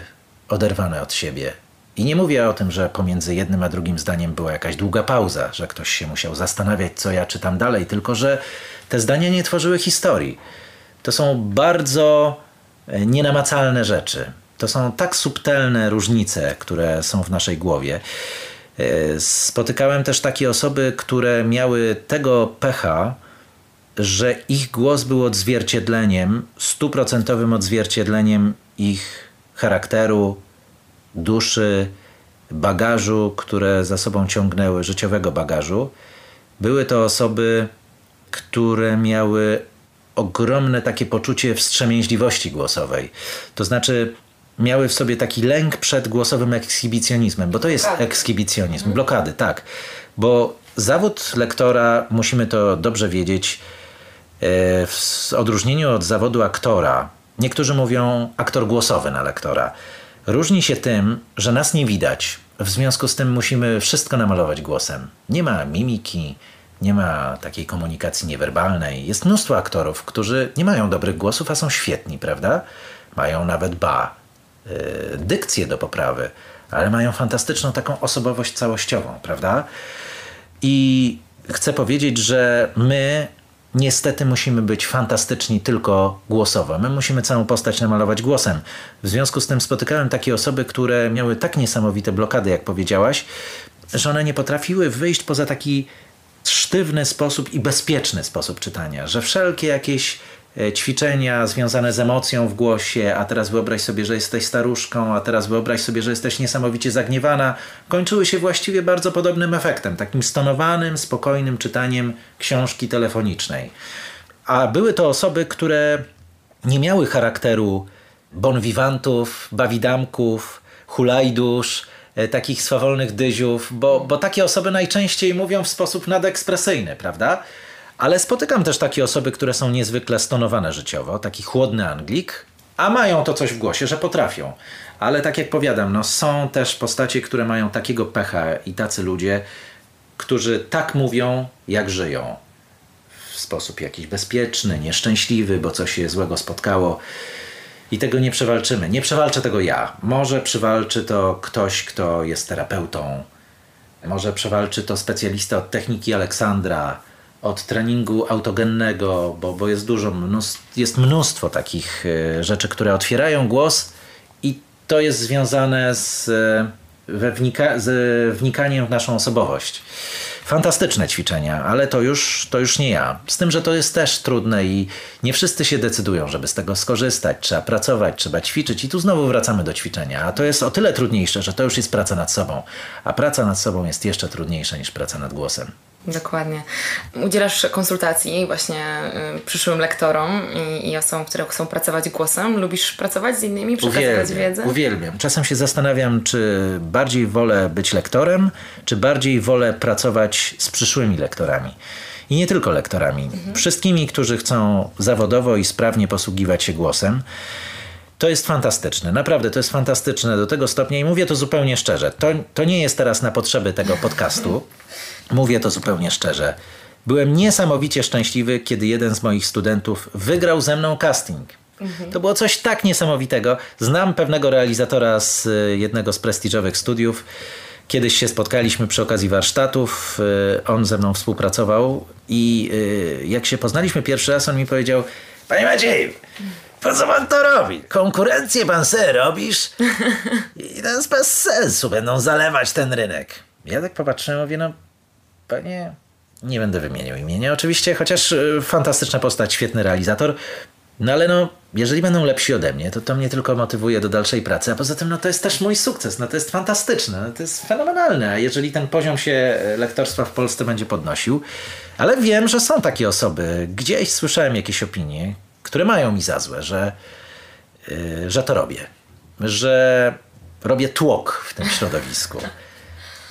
[SPEAKER 2] oderwane od siebie. I nie mówię o tym, że pomiędzy jednym a drugim zdaniem była jakaś długa pauza, że ktoś się musiał zastanawiać, co ja czytam dalej, tylko że te zdania nie tworzyły historii. to są bardzo e, nienamacalne rzeczy. To są tak subtelne różnice, które są w naszej głowie. E, spotykałem też takie osoby, które miały tego pecha, że ich głos był odzwierciedleniem, stuprocentowym odzwierciedleniem ich charakteru, duszy, bagażu, które za sobą ciągnęły, życiowego bagażu. Były to osoby, które miały ogromne takie poczucie wstrzemięźliwości głosowej. To znaczy, miały w sobie taki lęk przed głosowym ekshibicjonizmem, bo to jest ekshibicjonizm, blokady, tak. Bo zawód lektora, musimy to dobrze wiedzieć, e, w odróżnieniu od zawodu aktora, niektórzy mówią aktor głosowy na lektora, różni się tym, że nas nie widać. W związku z tym musimy wszystko namalować głosem. Nie ma mimiki, nie ma takiej komunikacji niewerbalnej. Jest mnóstwo aktorów, którzy nie mają dobrych głosów, a są świetni, prawda? Mają nawet ba, yy, dykcję do poprawy, ale mają fantastyczną taką osobowość całościową, prawda? I chcę powiedzieć, że my niestety musimy być fantastyczni tylko głosowo. My musimy całą postać namalować głosem. W związku z tym spotykałem takie osoby, które miały tak niesamowite blokady, jak powiedziałaś, że one nie potrafiły wyjść poza taki sztywny sposób i bezpieczny sposób czytania, że wszelkie jakieś ćwiczenia związane z emocją w głosie, a teraz wyobraź sobie, że jesteś staruszką, a teraz wyobraź sobie, że jesteś niesamowicie zagniewana, kończyły się właściwie bardzo podobnym efektem, takim stonowanym, spokojnym czytaniem książki telefonicznej. A były to osoby, które nie miały charakteru bonwivantów, bawidamków, hulajdusz, E, takich swawolnych dyziów, bo, bo takie osoby najczęściej mówią w sposób nadekspresyjny, prawda? Ale spotykam też takie osoby, które są niezwykle stonowane życiowo, taki chłodny Anglik, a mają to coś w głosie, że potrafią. Ale tak jak powiadam, no są też postacie, które mają takiego pecha i tacy ludzie, którzy tak mówią, jak żyją. W sposób jakiś bezpieczny, nieszczęśliwy, bo coś się złego spotkało i tego nie przewalczymy. Nie przewalczę tego ja. Może przewalczy to ktoś, kto jest terapeutą. Może przewalczy to specjalista od techniki Aleksandra, od treningu autogennego, bo, bo jest dużo, mnóstwo, jest mnóstwo takich e, rzeczy, które otwierają głos i to jest związane z, e, wnika, z wnikaniem w naszą osobowość fantastyczne ćwiczenia, ale to już, to już nie ja. Z tym, że to jest też trudne i nie wszyscy się decydują, żeby z tego skorzystać. Trzeba pracować, trzeba ćwiczyć i tu znowu wracamy do ćwiczenia. A to jest o tyle trudniejsze, że to już jest praca nad sobą. A praca nad sobą jest jeszcze trudniejsza niż praca nad głosem.
[SPEAKER 3] Dokładnie. Udzielasz konsultacji właśnie y, przyszłym lektorom i, i, osobom, które chcą pracować głosem. Lubisz pracować z innymi, przekazywać uwielbiam, wiedzę?
[SPEAKER 2] Uwielbiam. Czasem się zastanawiam, czy bardziej wolę być lektorem, czy bardziej wolę pracować z przyszłymi lektorami. I nie tylko lektorami. Mhm. Wszystkimi, którzy chcą zawodowo i sprawnie posługiwać się głosem. To jest fantastyczne, naprawdę to jest fantastyczne do tego stopnia i mówię to zupełnie szczerze. To, to nie jest teraz na potrzeby tego podcastu. Mówię to zupełnie szczerze. Byłem niesamowicie szczęśliwy, kiedy jeden z moich studentów wygrał ze mną casting. Mhm. To było coś tak niesamowitego. Znam pewnego realizatora z y, jednego z prestiżowych studiów. Kiedyś się spotkaliśmy przy okazji warsztatów. Y, on ze mną współpracował i y, jak się poznaliśmy pierwszy raz, on mi powiedział: Panie Maciej, po co pan to robi? Konkurencję pan se robisz? I to jest bez sensu, będą zalewać ten rynek. Ja tak popatrzyłem, mówię, no panie, nie będę wymieniał imienia. Oczywiście, chociaż y, fantastyczna postać, świetny realizator. No ale no, jeżeli będą lepsi ode mnie, to to mnie tylko motywuje do dalszej pracy, a poza tym no to jest też mój sukces, no to jest fantastyczne, no, to jest fenomenalne, a jeżeli ten poziom się e, lektorstwa w Polsce będzie podnosił, ale wiem, że są takie osoby, gdzieś słyszałem jakieś opinie, które mają mi za złe, że, yy, że to robię, że robię tłok w tym środowisku.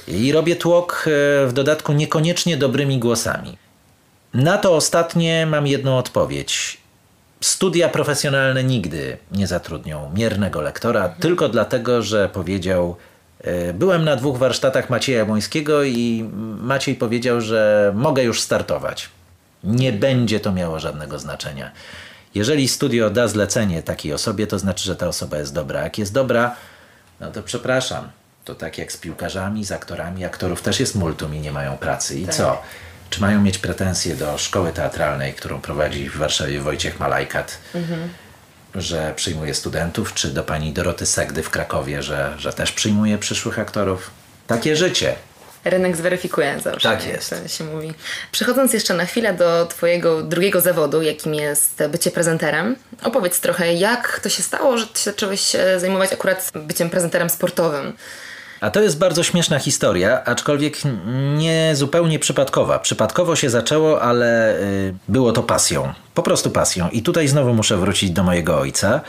[SPEAKER 2] I robię tłok e, w dodatku niekoniecznie dobrymi głosami. Na to ostatnie mam jedną odpowiedź. Studia profesjonalne nigdy nie zatrudnią miernego lektora, mhm. tylko dlatego, że powiedział. E, byłem na dwóch warsztatach Macieja Błońskiego i Maciej powiedział, że mogę już startować. Nie będzie to miało żadnego znaczenia. Jeżeli studio da zlecenie takiej osobie, to znaczy, że ta osoba jest dobra. Jak jest dobra, no to przepraszam. To tak jak z piłkarzami, z aktorami. Aktorów też jest multum i nie mają pracy. I tak. co? czy mają mieć pretensje do szkoły teatralnej, którą prowadzi w Warszawie Wojciech Malajkat, mhm. że przyjmuje studentów, czy do pani Doroty Segdy w Krakowie, że, że też przyjmuje przyszłych aktorów? Takie życie
[SPEAKER 3] rynek zweryfikuje zawsze.
[SPEAKER 2] Tak jest.
[SPEAKER 3] To się mówi. Przechodząc jeszcze na chwilę do Twojego drugiego zawodu, jakim jest bycie prezenterem, opowiedz trochę, jak to się stało, że Ty się zacząłeś zajmować akurat byciem prezenterem sportowym.
[SPEAKER 2] A to jest bardzo śmieszna historia, aczkolwiek nie zupełnie przypadkowa. Przypadkowo się zaczęło, ale y, było to pasją. Po prostu pasją. I tutaj znowu muszę wrócić do mojego ojca,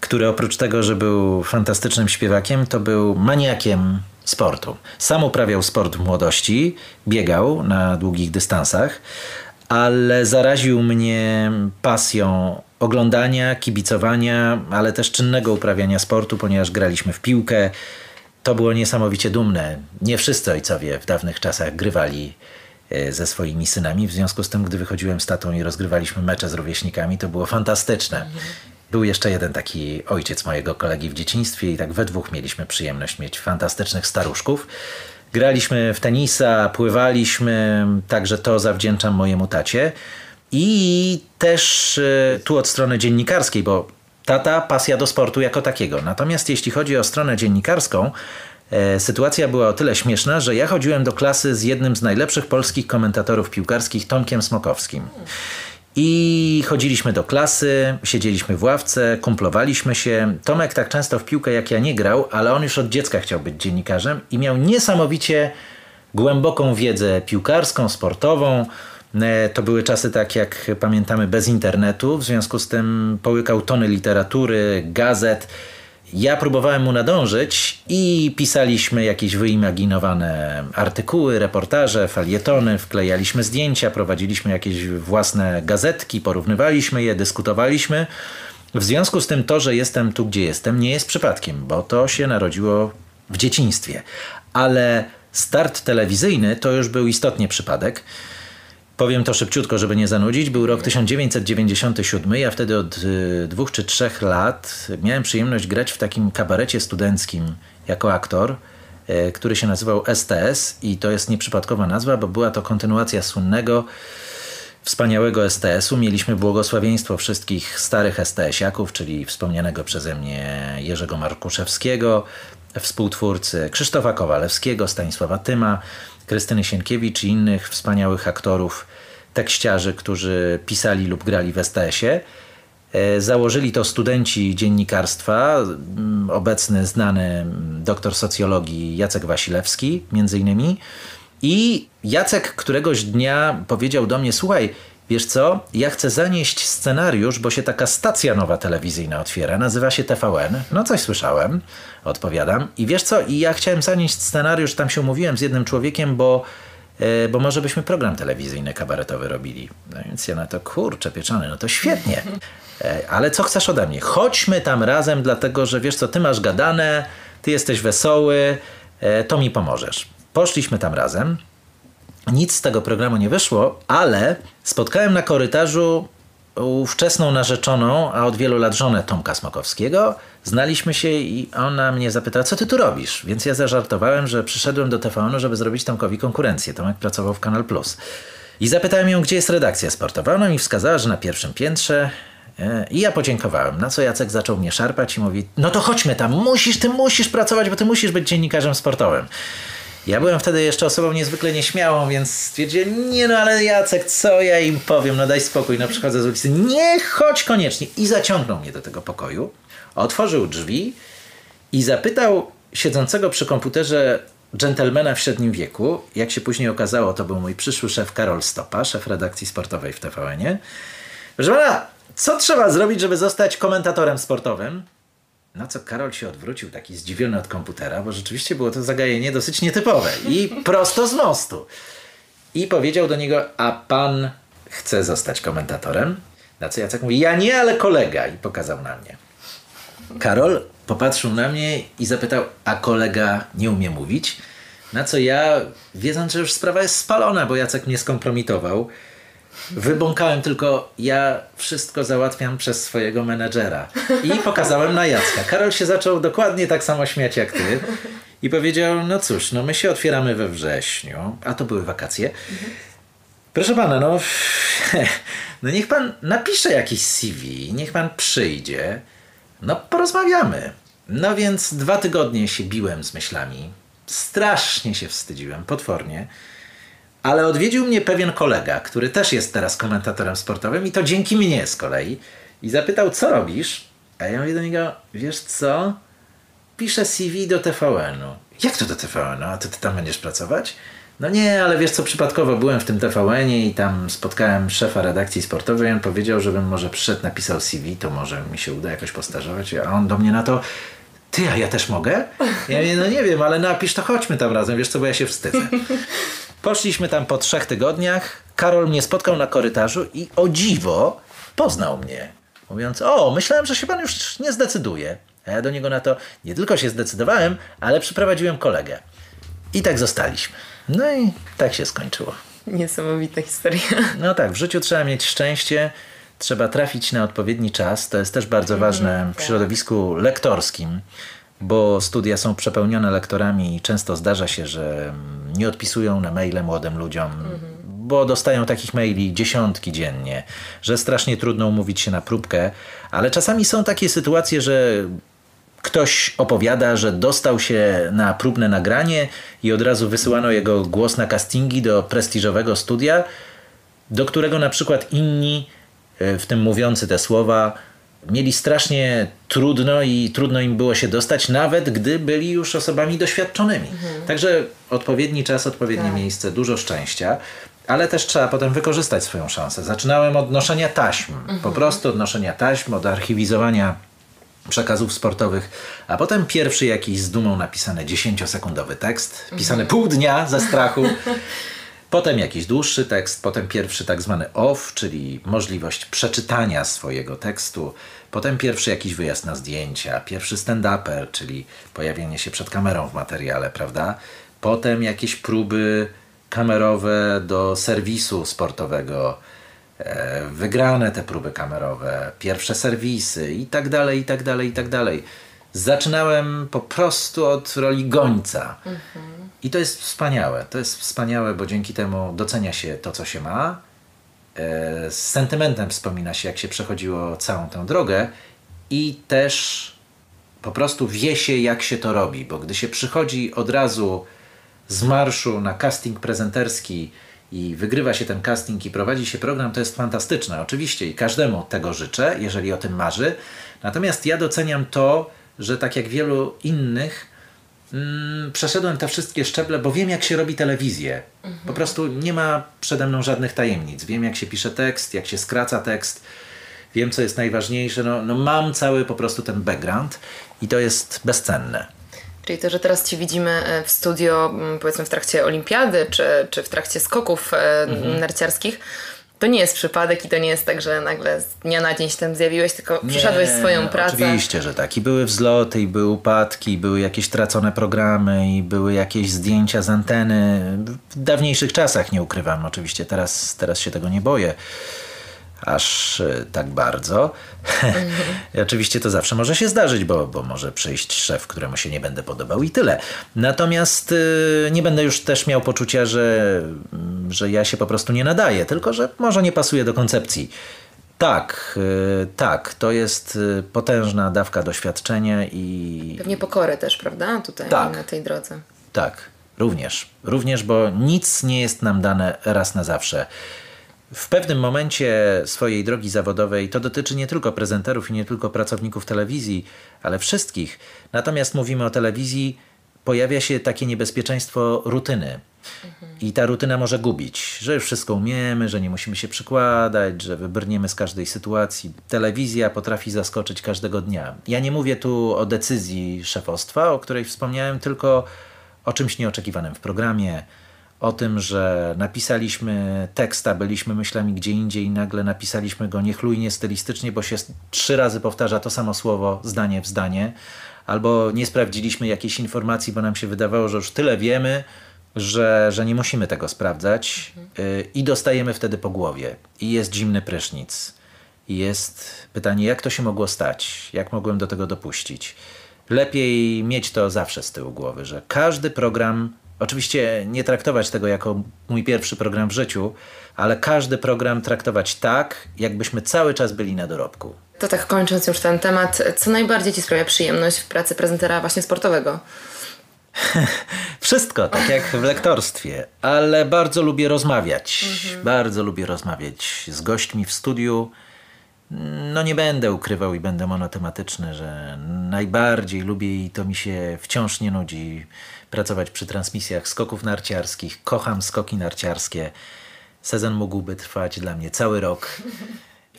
[SPEAKER 2] który oprócz tego, że był fantastycznym śpiewakiem, to był maniakiem sportu. Sam uprawiał sport w młodości, biegał na długich dystansach, ale zaraził mnie pasją oglądania, kibicowania, ale też czynnego uprawiania sportu, ponieważ graliśmy w piłkę. To było niesamowicie dumne. Nie wszyscy ojcowie w dawnych czasach grywali e, ze swoimi synami. W związku z tym, gdy wychodziłem z tatą i rozgrywaliśmy mecze z rówieśnikami, to było fantastyczne. Był jeszcze jeden taki ojciec mojego kolegi w dzieciństwie i tak we dwóch mieliśmy przyjemność mieć fantastycznych staruszków. Graliśmy w tenisa, pływaliśmy, także to zawdzięczam mojemu tacie. I też e, tu od strony dziennikarskiej, bo tata pasja do sportu jako takiego. Natomiast jeśli chodzi o stronę dziennikarską, e, sytuacja była o tyle śmieszna, że ja chodziłem do klasy z jednym z najlepszych polskich komentatorów piłkarskich, Tomkiem Smokowskim. I chodziliśmy do klasy, siedzieliśmy w ławce, kumplowaliśmy się. Tomek tak często w piłkę jak ja nie grał, ale on już od dziecka chciał być dziennikarzem i miał niesamowicie głęboką wiedzę piłkarską, sportową. E, to były czasy, tak jak pamiętamy, bez internetu, w związku z tym połykał tony literatury, gazet ja próbowałem mu nadążyć i pisaliśmy jakieś wyimaginowane artykuły, reportaże, falietony, wklejaliśmy zdjęcia, prowadziliśmy jakieś własne gazetki, porównywaliśmy je, dyskutowaliśmy. W związku z tym to, że jestem tu, gdzie jestem, nie jest przypadkiem, bo to się narodziło w dzieciństwie. Ale start telewizyjny to już był istotnie przypadek. Powiem to szybciutko, żeby nie zanudzić. Był rok 1997. Ja wtedy od y, dwóch czy trzech lat miałem przyjemność grać w takim kabarecie studenckim jako aktor, y, który się nazywał STS i to jest nieprzypadkowa nazwa, bo była to kontynuacja słynnego wspaniałego STS-u. Mieliśmy błogosławieństwo wszystkich starych STS-iaków, czyli wspomnianego przeze mnie Jerzego Markuszewskiego, współtwórcy Krzysztofa Kowalewskiego, Stanisława Tyma, Krystyny Sienkiewicz i innych wspaniałych aktorów, tekściarzy, którzy pisali lub grali w STS-ie. E, założyli to studenci dziennikarstwa, mm, obecny znany doktor socjologii Jacek Wasilewski, między innymi. I Jacek któregoś dnia powiedział do mnie: Słuchaj, Wiesz co, ja chcę zanieść scenariusz, bo się taka stacja nowa telewizyjna otwiera, nazywa się TVN. No coś słyszałem, odpowiadam. I wiesz co, i ja chciałem zanieść scenariusz, tam się umówiłem z jednym człowiekiem, bo, e, bo może byśmy program telewizyjny kabaretowy robili. No więc ja na to, kurczę pieczony, no to świetnie. E, ale co chcesz ode mnie? Chodźmy tam razem, dlatego że wiesz co, ty masz gadane, ty jesteś wesoły, e, to mi pomożesz. Poszliśmy tam razem. Nic z tego programu nie wyszło, ale spotkałem na korytarzu ówczesną narzeczoną, a od wielu lat żonę Tomka Smokowskiego. Znaliśmy się i ona mnie zapytała, co ty tu robisz? Więc ja zażartowałem, że przyszedłem do TVN, żeby zrobić Tomkowi konkurencję. Tomek pracował w Kanal Plus. I zapytałem ją, gdzie jest redakcja sportowa. Ona mi wskazała, że na pierwszym piętrze. E, I ja podziękowałem, na co Jacek zaczął mnie szarpać i mówi, no to chodźmy tam, musisz, ty musisz pracować, bo ty musisz być dziennikarzem sportowym. Ja byłem wtedy jeszcze osobą niezwykle nieśmiałą, więc stwierdziłem, nie no ale Jacek, co ja im powiem, no daj spokój, no przychodzę z ulicy, nie, chodź koniecznie. I zaciągnął mnie do tego pokoju, otworzył drzwi i zapytał siedzącego przy komputerze dżentelmena w średnim wieku, jak się później okazało, to był mój przyszły szef Karol Stopa, szef redakcji sportowej w TVN-ie. Proszę pana, co trzeba zrobić, żeby zostać komentatorem sportowym? Na co Karol się odwrócił, taki zdziwiony od komputera, bo rzeczywiście było to zagajenie dosyć nietypowe i prosto z mostu. I powiedział do niego: A pan chce zostać komentatorem? Na co Jacek mówi: Ja nie, ale kolega. I pokazał na mnie. Karol popatrzył na mnie i zapytał: A kolega nie umie mówić? Na co ja, wiedząc, że już sprawa jest spalona, bo Jacek mnie skompromitował, Wybąkałem tylko, ja wszystko załatwiam przez swojego menedżera. I pokazałem na Jacka. Karol się zaczął dokładnie tak samo śmiać jak ty. I powiedział, no cóż, no my się otwieramy we wrześniu, a to były wakacje. Proszę pana, no, no niech pan napisze jakiś CV, niech pan przyjdzie, no porozmawiamy. No więc dwa tygodnie się biłem z myślami. Strasznie się wstydziłem, potwornie. Ale odwiedził mnie pewien kolega, który też jest teraz komentatorem sportowym i to dzięki mnie z kolei. I zapytał, co robisz? A ja mówię do niego, wiesz co? Piszę CV do TVN-u. Jak to do TVN-u? A ty, ty tam będziesz pracować? No nie, ale wiesz co, przypadkowo byłem w tym TVN-ie i tam spotkałem szefa redakcji sportowej on powiedział, żebym może przyszedł, napisał CV, to może mi się uda jakoś postażować. A on do mnie na to, ty, a ja też mogę? Ja mówię, no nie wiem, ale napisz, to chodźmy tam razem, wiesz co, bo ja się wstydzę. Poszliśmy tam po trzech tygodniach, Karol mnie spotkał na korytarzu i o dziwo poznał mnie. Mówiąc, o, myślałem, że się pan już nie zdecyduje. A ja do niego na to nie tylko się zdecydowałem, ale przyprowadziłem kolegę. I tak zostaliśmy. No i tak się skończyło.
[SPEAKER 3] Niesamowita historia.
[SPEAKER 2] No tak, w życiu trzeba mieć szczęście, trzeba trafić na odpowiedni czas. To jest też bardzo ważne w tak. środowisku lektorskim, bo studia są przepełnione lektorami i często zdarza się, że nie odpisują na maile młodym ludziom. Mhm bo dostają takich maili dziesiątki dziennie, że strasznie trudno umówić się na próbkę, ale czasami są takie sytuacje, że ktoś opowiada, że dostał się na próbne nagranie i od razu wysyłano jego głos na castingi do prestiżowego studia, do którego na przykład inni, e, w tym mówiący te słowa, mieli strasznie trudno i trudno im było się dostać, nawet gdy byli już osobami doświadczonymi. Mhm. Także odpowiedni czas, odpowiednie tak. miejsce, dużo szczęścia. Ale też trzeba potem wykorzystać swoją szansę. Zaczynałem od noszenia taśm, mhm. po prostu od noszenia taśm, od archiwizowania przekazów sportowych, a potem pierwszy jakiś z dumą napisany 10-sekundowy tekst, pisany mhm. pół dnia ze strachu. Potem jakiś dłuższy tekst, potem pierwszy tak zwany off, czyli możliwość przeczytania swojego tekstu, potem pierwszy jakiś wyjazd na zdjęcia, pierwszy stand-upper, czyli pojawienie się przed kamerą w materiale, prawda? Potem jakieś próby kamerowe do serwisu sportowego, e, wygrane te próby kamerowe, pierwsze serwisy i tak dalej, i tak dalej, i tak dalej. Zaczynałem po prostu od roli gońca. Mhm. I to jest wspaniałe. To jest wspaniałe, bo dzięki temu docenia się to, co się ma. E, z sentymentem wspomina się, jak się przechodziło całą tę drogę i też po prostu wie się, jak się to robi, bo gdy się przychodzi od razu z marszu na casting prezenterski i wygrywa się ten casting i prowadzi się program, to jest fantastyczne. Oczywiście i każdemu tego życzę, jeżeli o tym marzy. Natomiast ja doceniam to, że tak jak wielu innych, mm, przeszedłem te wszystkie szczeble, bo wiem, jak się robi telewizję. Mhm. Po prostu nie ma przede mną żadnych tajemnic. Wiem, jak się pisze tekst, jak się skraca tekst. Wiem, co jest najważniejsze. No, no mam cały po prostu ten background i to jest bezcenne.
[SPEAKER 3] Czyli to, że teraz Ci widzimy e, w studio, mm, powiedzmy w trakcie olimpiady, czy, czy w trakcie skoków e, mhm. narciarskich, to nie jest przypadek i to nie jest tak, że nagle z dnia na dzień się tam zjawiłeś, tylko nie, przyszedłeś swoją pracę.
[SPEAKER 2] Oczywiście, że tak. I były wzloty, i były upadki, i były jakieś tracone programy, i były jakieś zdjęcia z anteny. W dawniejszych czasach nie ukrywam, oczywiście teraz, teraz się tego nie boję aż e, tak bardzo. I oczywiście to zawsze może się zdarzyć, bo, bo może przyjść szef, któremu się nie będę podobał i tyle. Natomiast y, nie będę już też miał poczucia, że, że ja się po prostu nie nadaję, tylko że może nie pasuje do koncepcji. Tak, y, tak, to jest potężna dawka doświadczenia i.
[SPEAKER 3] Pewnie pokory też, prawda? Tutaj tak, na tej drodze.
[SPEAKER 2] Tak, również. Również, bo nic nie jest nam dane raz na zawsze w pewnym momencie swojej drogi zawodowej to dotyczy nie tylko prezenterów i nie tylko pracowników telewizji, ale wszystkich. Natomiast mówimy o telewizji, pojawia się takie niebezpieczeństwo rutyny. I ta rutyna może gubić, że już wszystko umiemy, że nie musimy się przykładać, że wybrniemy z każdej sytuacji. Telewizja potrafi zaskoczyć każdego dnia. Ja nie mówię tu o decyzji szefostwa, o której wspomniałem, tylko o czymś nieoczekiwanym w programie, o tym, że napisaliśmy tekst, a byliśmy myślami gdzie indziej i nagle napisaliśmy go niechlujnie stylistycznie, bo się trzy razy powtarza to samo słowo zdanie w zdanie, albo nie sprawdziliśmy jakiejś informacji, bo nam się wydawało, że już tyle wiemy, że, że nie musimy tego sprawdzać mhm. i dostajemy wtedy po głowie i jest zimny prysznic. Jest pytanie, jak to się mogło stać? Jak mogłem do tego dopuścić? Lepiej mieć to zawsze z tyłu głowy, że każdy program Oczywiście nie traktować tego jako mój pierwszy program w życiu, ale każdy program traktować tak, jakbyśmy cały czas byli na dorobku.
[SPEAKER 3] To tak kończąc już ten temat, co najbardziej Ci sprawia przyjemność w pracy prezentera właśnie sportowego?
[SPEAKER 2] Wszystko, tak jak w lektorstwie, ale bardzo lubię rozmawiać. Mhm. Bardzo lubię rozmawiać z gośćmi w studiu. No nie będę ukrywał i będę monotematyczny, że najbardziej lubię i to mi się wciąż nie nudzi pracować przy transmisjach skoków narciarskich. Kocham skoki narciarskie. Sezon mógłby trwać dla mnie cały rok.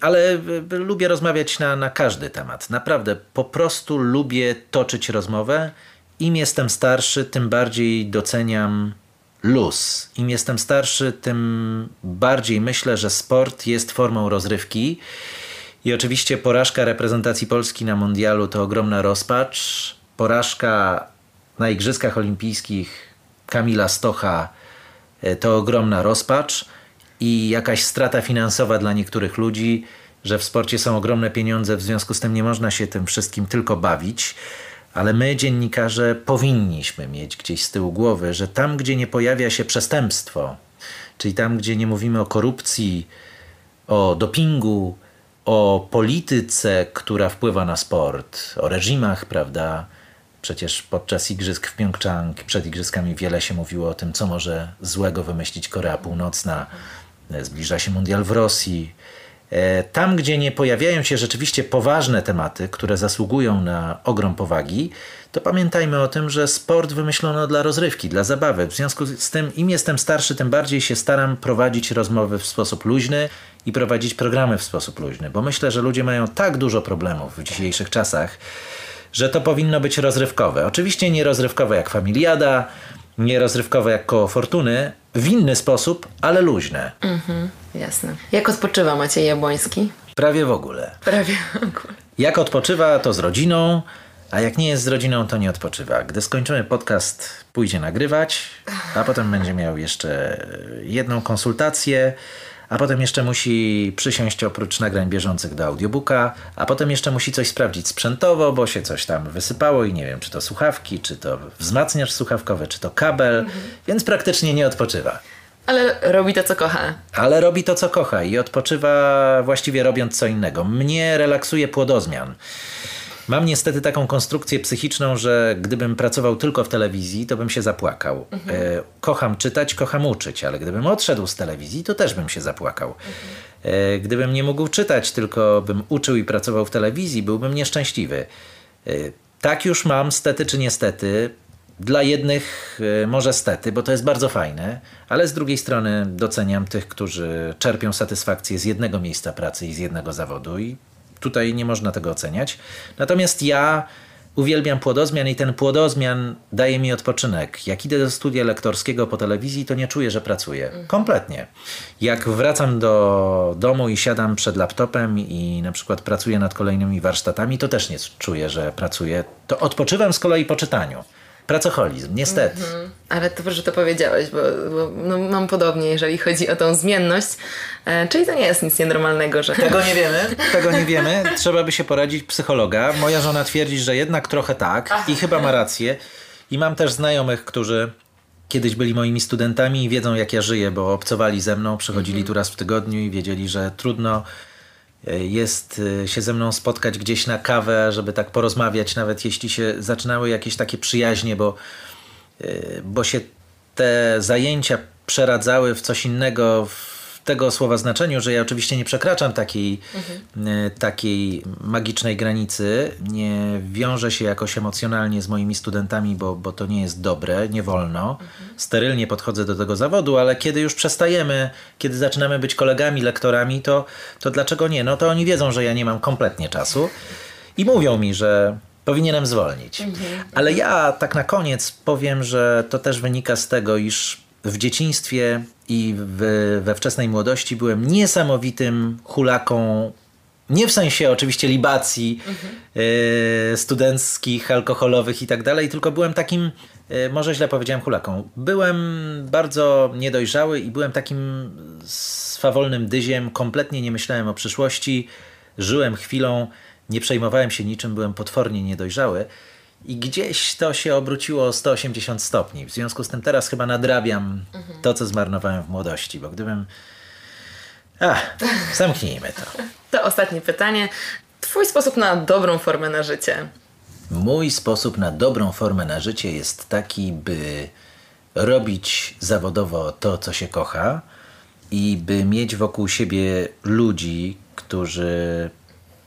[SPEAKER 2] Ale lubię rozmawiać na, na każdy temat. Naprawdę, po prostu lubię toczyć rozmowę. Im jestem starszy, tym bardziej doceniam luz. Im jestem starszy, tym bardziej myślę, że sport jest formą rozrywki. I oczywiście porażka reprezentacji Polski na Mundialu to ogromna rozpacz. Porażka na Igrzyskach Olimpijskich Kamila Stocha e, to ogromna rozpacz i jakaś strata finansowa dla niektórych ludzi, że w sporcie są ogromne pieniądze, w związku z tym nie można się tym wszystkim tylko bawić. Ale my, dziennikarze, powinniśmy mieć gdzieś z tyłu głowy, że tam, gdzie nie pojawia się przestępstwo, czyli tam, gdzie nie mówimy o korupcji, o dopingu, o polityce, która wpływa na sport, o reżimach, prawda? Przecież podczas igrzysk w Pjongczang, przed igrzyskami wiele się mówiło o tym, co może złego wymyślić Korea Północna. Zbliża się mundial w Rosji. E, tam, gdzie nie pojawiają się rzeczywiście poważne tematy, które zasługują na ogrom powagi, to pamiętajmy o tym, że sport wymyślono dla rozrywki, dla zabawy. W związku z tym, im jestem starszy, tym bardziej się staram prowadzić rozmowy w sposób luźny i prowadzić programy w sposób luźny, bo myślę, że ludzie mają tak dużo problemów w dzisiejszych czasach, że to powinno być rozrywkowe. Oczywiście nie rozrywkowe jak familiada, nie rozrywkowe jak koło fortuny, w inny sposób, ale luźne.
[SPEAKER 3] Mhm, jasne. Jak odpoczywa Maciej Jabłoński?
[SPEAKER 2] Prawie w ogóle.
[SPEAKER 3] Prawie w ogóle.
[SPEAKER 2] Jak odpoczywa, to z rodziną, a jak nie jest z rodziną, to nie odpoczywa. Gdy skończymy podcast, pójdzie nagrywać, a potem będzie miał jeszcze jedną konsultację, a potem jeszcze musi przysiąść oprócz nagrań bieżących do audiobooka, a potem jeszcze musi coś sprawdzić sprzętowo, bo się coś tam wysypało i nie wiem, czy to słuchawki, czy to wzmacniacz słuchawkowy, czy to kabel, mhm. więc praktycznie nie odpoczywa.
[SPEAKER 3] Ale robi to, co kocha.
[SPEAKER 2] Ale robi to, co kocha i odpoczywa właściwie robiąc co innego. Mnie relaksuje płodozmian. Mam niestety taką konstrukcję psychiczną, że gdybym pracował tylko w telewizji, to bym się zapłakał. Mhm. E, kocham czytać, kocham uczyć, ale gdybym odszedł z telewizji, to też bym się zapłakał. Mhm. E, gdybym nie mógł czytać, tylko bym uczył i pracował w telewizji, byłbym nieszczęśliwy. E, tak już mam, stety czy niestety. Dla jednych może stety, bo to jest bardzo fajne, ale z drugiej strony doceniam tych, którzy czerpią satysfakcję z jednego miejsca pracy i z jednego zawodu i tutaj nie można tego oceniać. Natomiast ja uwielbiam płodozmian i ten płodozmian daje mi odpoczynek. Jak idę do studia lektorskiego po telewizji, to nie czuję, że pracuję. Kompletnie. Jak wracam do domu i siadam przed laptopem i na przykład pracuję nad kolejnymi warsztatami, to też nie czuję, że pracuję. To odpoczywam z kolei po czytaniu. Pracoholizm, niestety. -hmm.
[SPEAKER 3] Ale to, że to powiedziałeś, bo, bo no, mam podobnie, jeżeli chodzi o tą zmienność. E, czyli to nie jest nic nienormalnego, że...
[SPEAKER 2] Tego nie wiemy, tego nie wiemy. Trzeba by się poradzić psychologa. Moja żona twierdzi, że jednak trochę tak Ach. i chyba ma rację. I mam też znajomych, którzy kiedyś byli moimi studentami i wiedzą jak ja żyję, bo obcowali ze mną, przychodzili -hmm. tu raz w tygodniu i wiedzieli, że trudno jest y, się ze mną spotkać gdzieś na kawę, żeby tak porozmawiać, nawet jeśli się zaczynały jakieś takie przyjaźnie, bo, y, bo się te zajęcia przeradzały w coś innego, w tego słowa znaczeniu, że ja oczywiście nie przekraczam takiej, mhm. takiej magicznej granicy, nie wiążę się jakoś emocjonalnie z moimi studentami, bo, bo to nie jest dobre, nie wolno. Mhm. Sterylnie podchodzę do tego zawodu, ale kiedy już przestajemy, kiedy zaczynamy być kolegami, lektorami, to, to dlaczego nie? No to oni wiedzą, że ja nie mam kompletnie czasu i mówią mi, że powinienem zwolnić. Mhm. Ale ja tak na koniec powiem, że to też wynika z tego, iż w dzieciństwie i w, we wczesnej młodości byłem niesamowitym hulaką nie w sensie oczywiście libacji mhm. y, studenckich, alkoholowych i tak dalej, tylko byłem takim, y, może źle powiedziałem, hulaką. Byłem bardzo niedojrzały i byłem takim swawolnym dyziem, kompletnie nie myślałem o przyszłości, żyłem chwilą, nie przejmowałem się niczym, byłem potwornie niedojrzały. I gdzieś to się obróciło o 180 stopni. W związku z tym teraz chyba nadrabiam mhm. to, co zmarnowałem w młodości, bo gdybym. A, zamknijmy to.
[SPEAKER 3] To ostatnie pytanie. Twój sposób na dobrą formę na życie?
[SPEAKER 2] Mój sposób na dobrą formę na życie jest taki, by robić zawodowo to, co się kocha i by mieć wokół siebie ludzi, którzy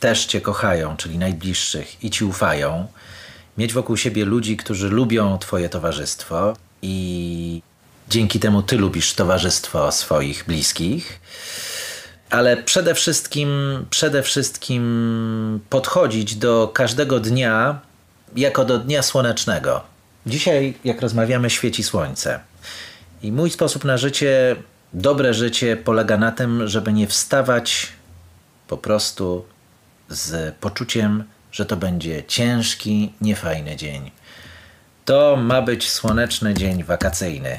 [SPEAKER 2] też Cię kochają, czyli najbliższych i Ci ufają. Mieć wokół siebie ludzi, którzy lubią Twoje towarzystwo i dzięki temu Ty lubisz towarzystwo swoich bliskich. Ale przede wszystkim, przede wszystkim podchodzić do każdego dnia jako do dnia słonecznego. Dzisiaj, jak rozmawiamy, świeci słońce. I mój sposób na życie, dobre życie, polega na tym, żeby nie wstawać po prostu z poczuciem, że to będzie ciężki, niefajny dzień. To ma być słoneczny dzień wakacyjny.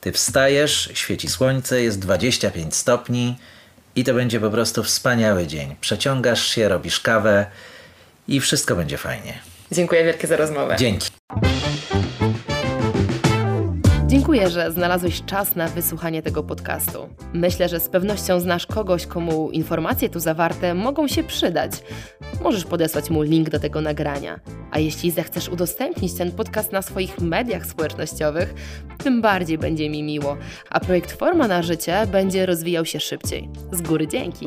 [SPEAKER 2] Ty wstajesz, świeci słońce, jest 25 stopni i to będzie po prostu wspaniały dzień. Przeciągasz się, robisz kawę i wszystko będzie fajnie.
[SPEAKER 3] Dziękuję wielkie za rozmowę.
[SPEAKER 2] Dzięki.
[SPEAKER 1] Dziękuję, że znalazłeś czas na wysłuchanie tego podcastu. Myślę, że z pewnością znasz kogoś, komu informacje tu zawarte mogą się przydać. Możesz podesłać mu link do tego nagrania. A jeśli zechcesz udostępnić ten podcast na swoich mediach społecznościowych, tym bardziej będzie mi miło, a projekt Forma na Życie będzie rozwijał się szybciej. Z góry dzięki.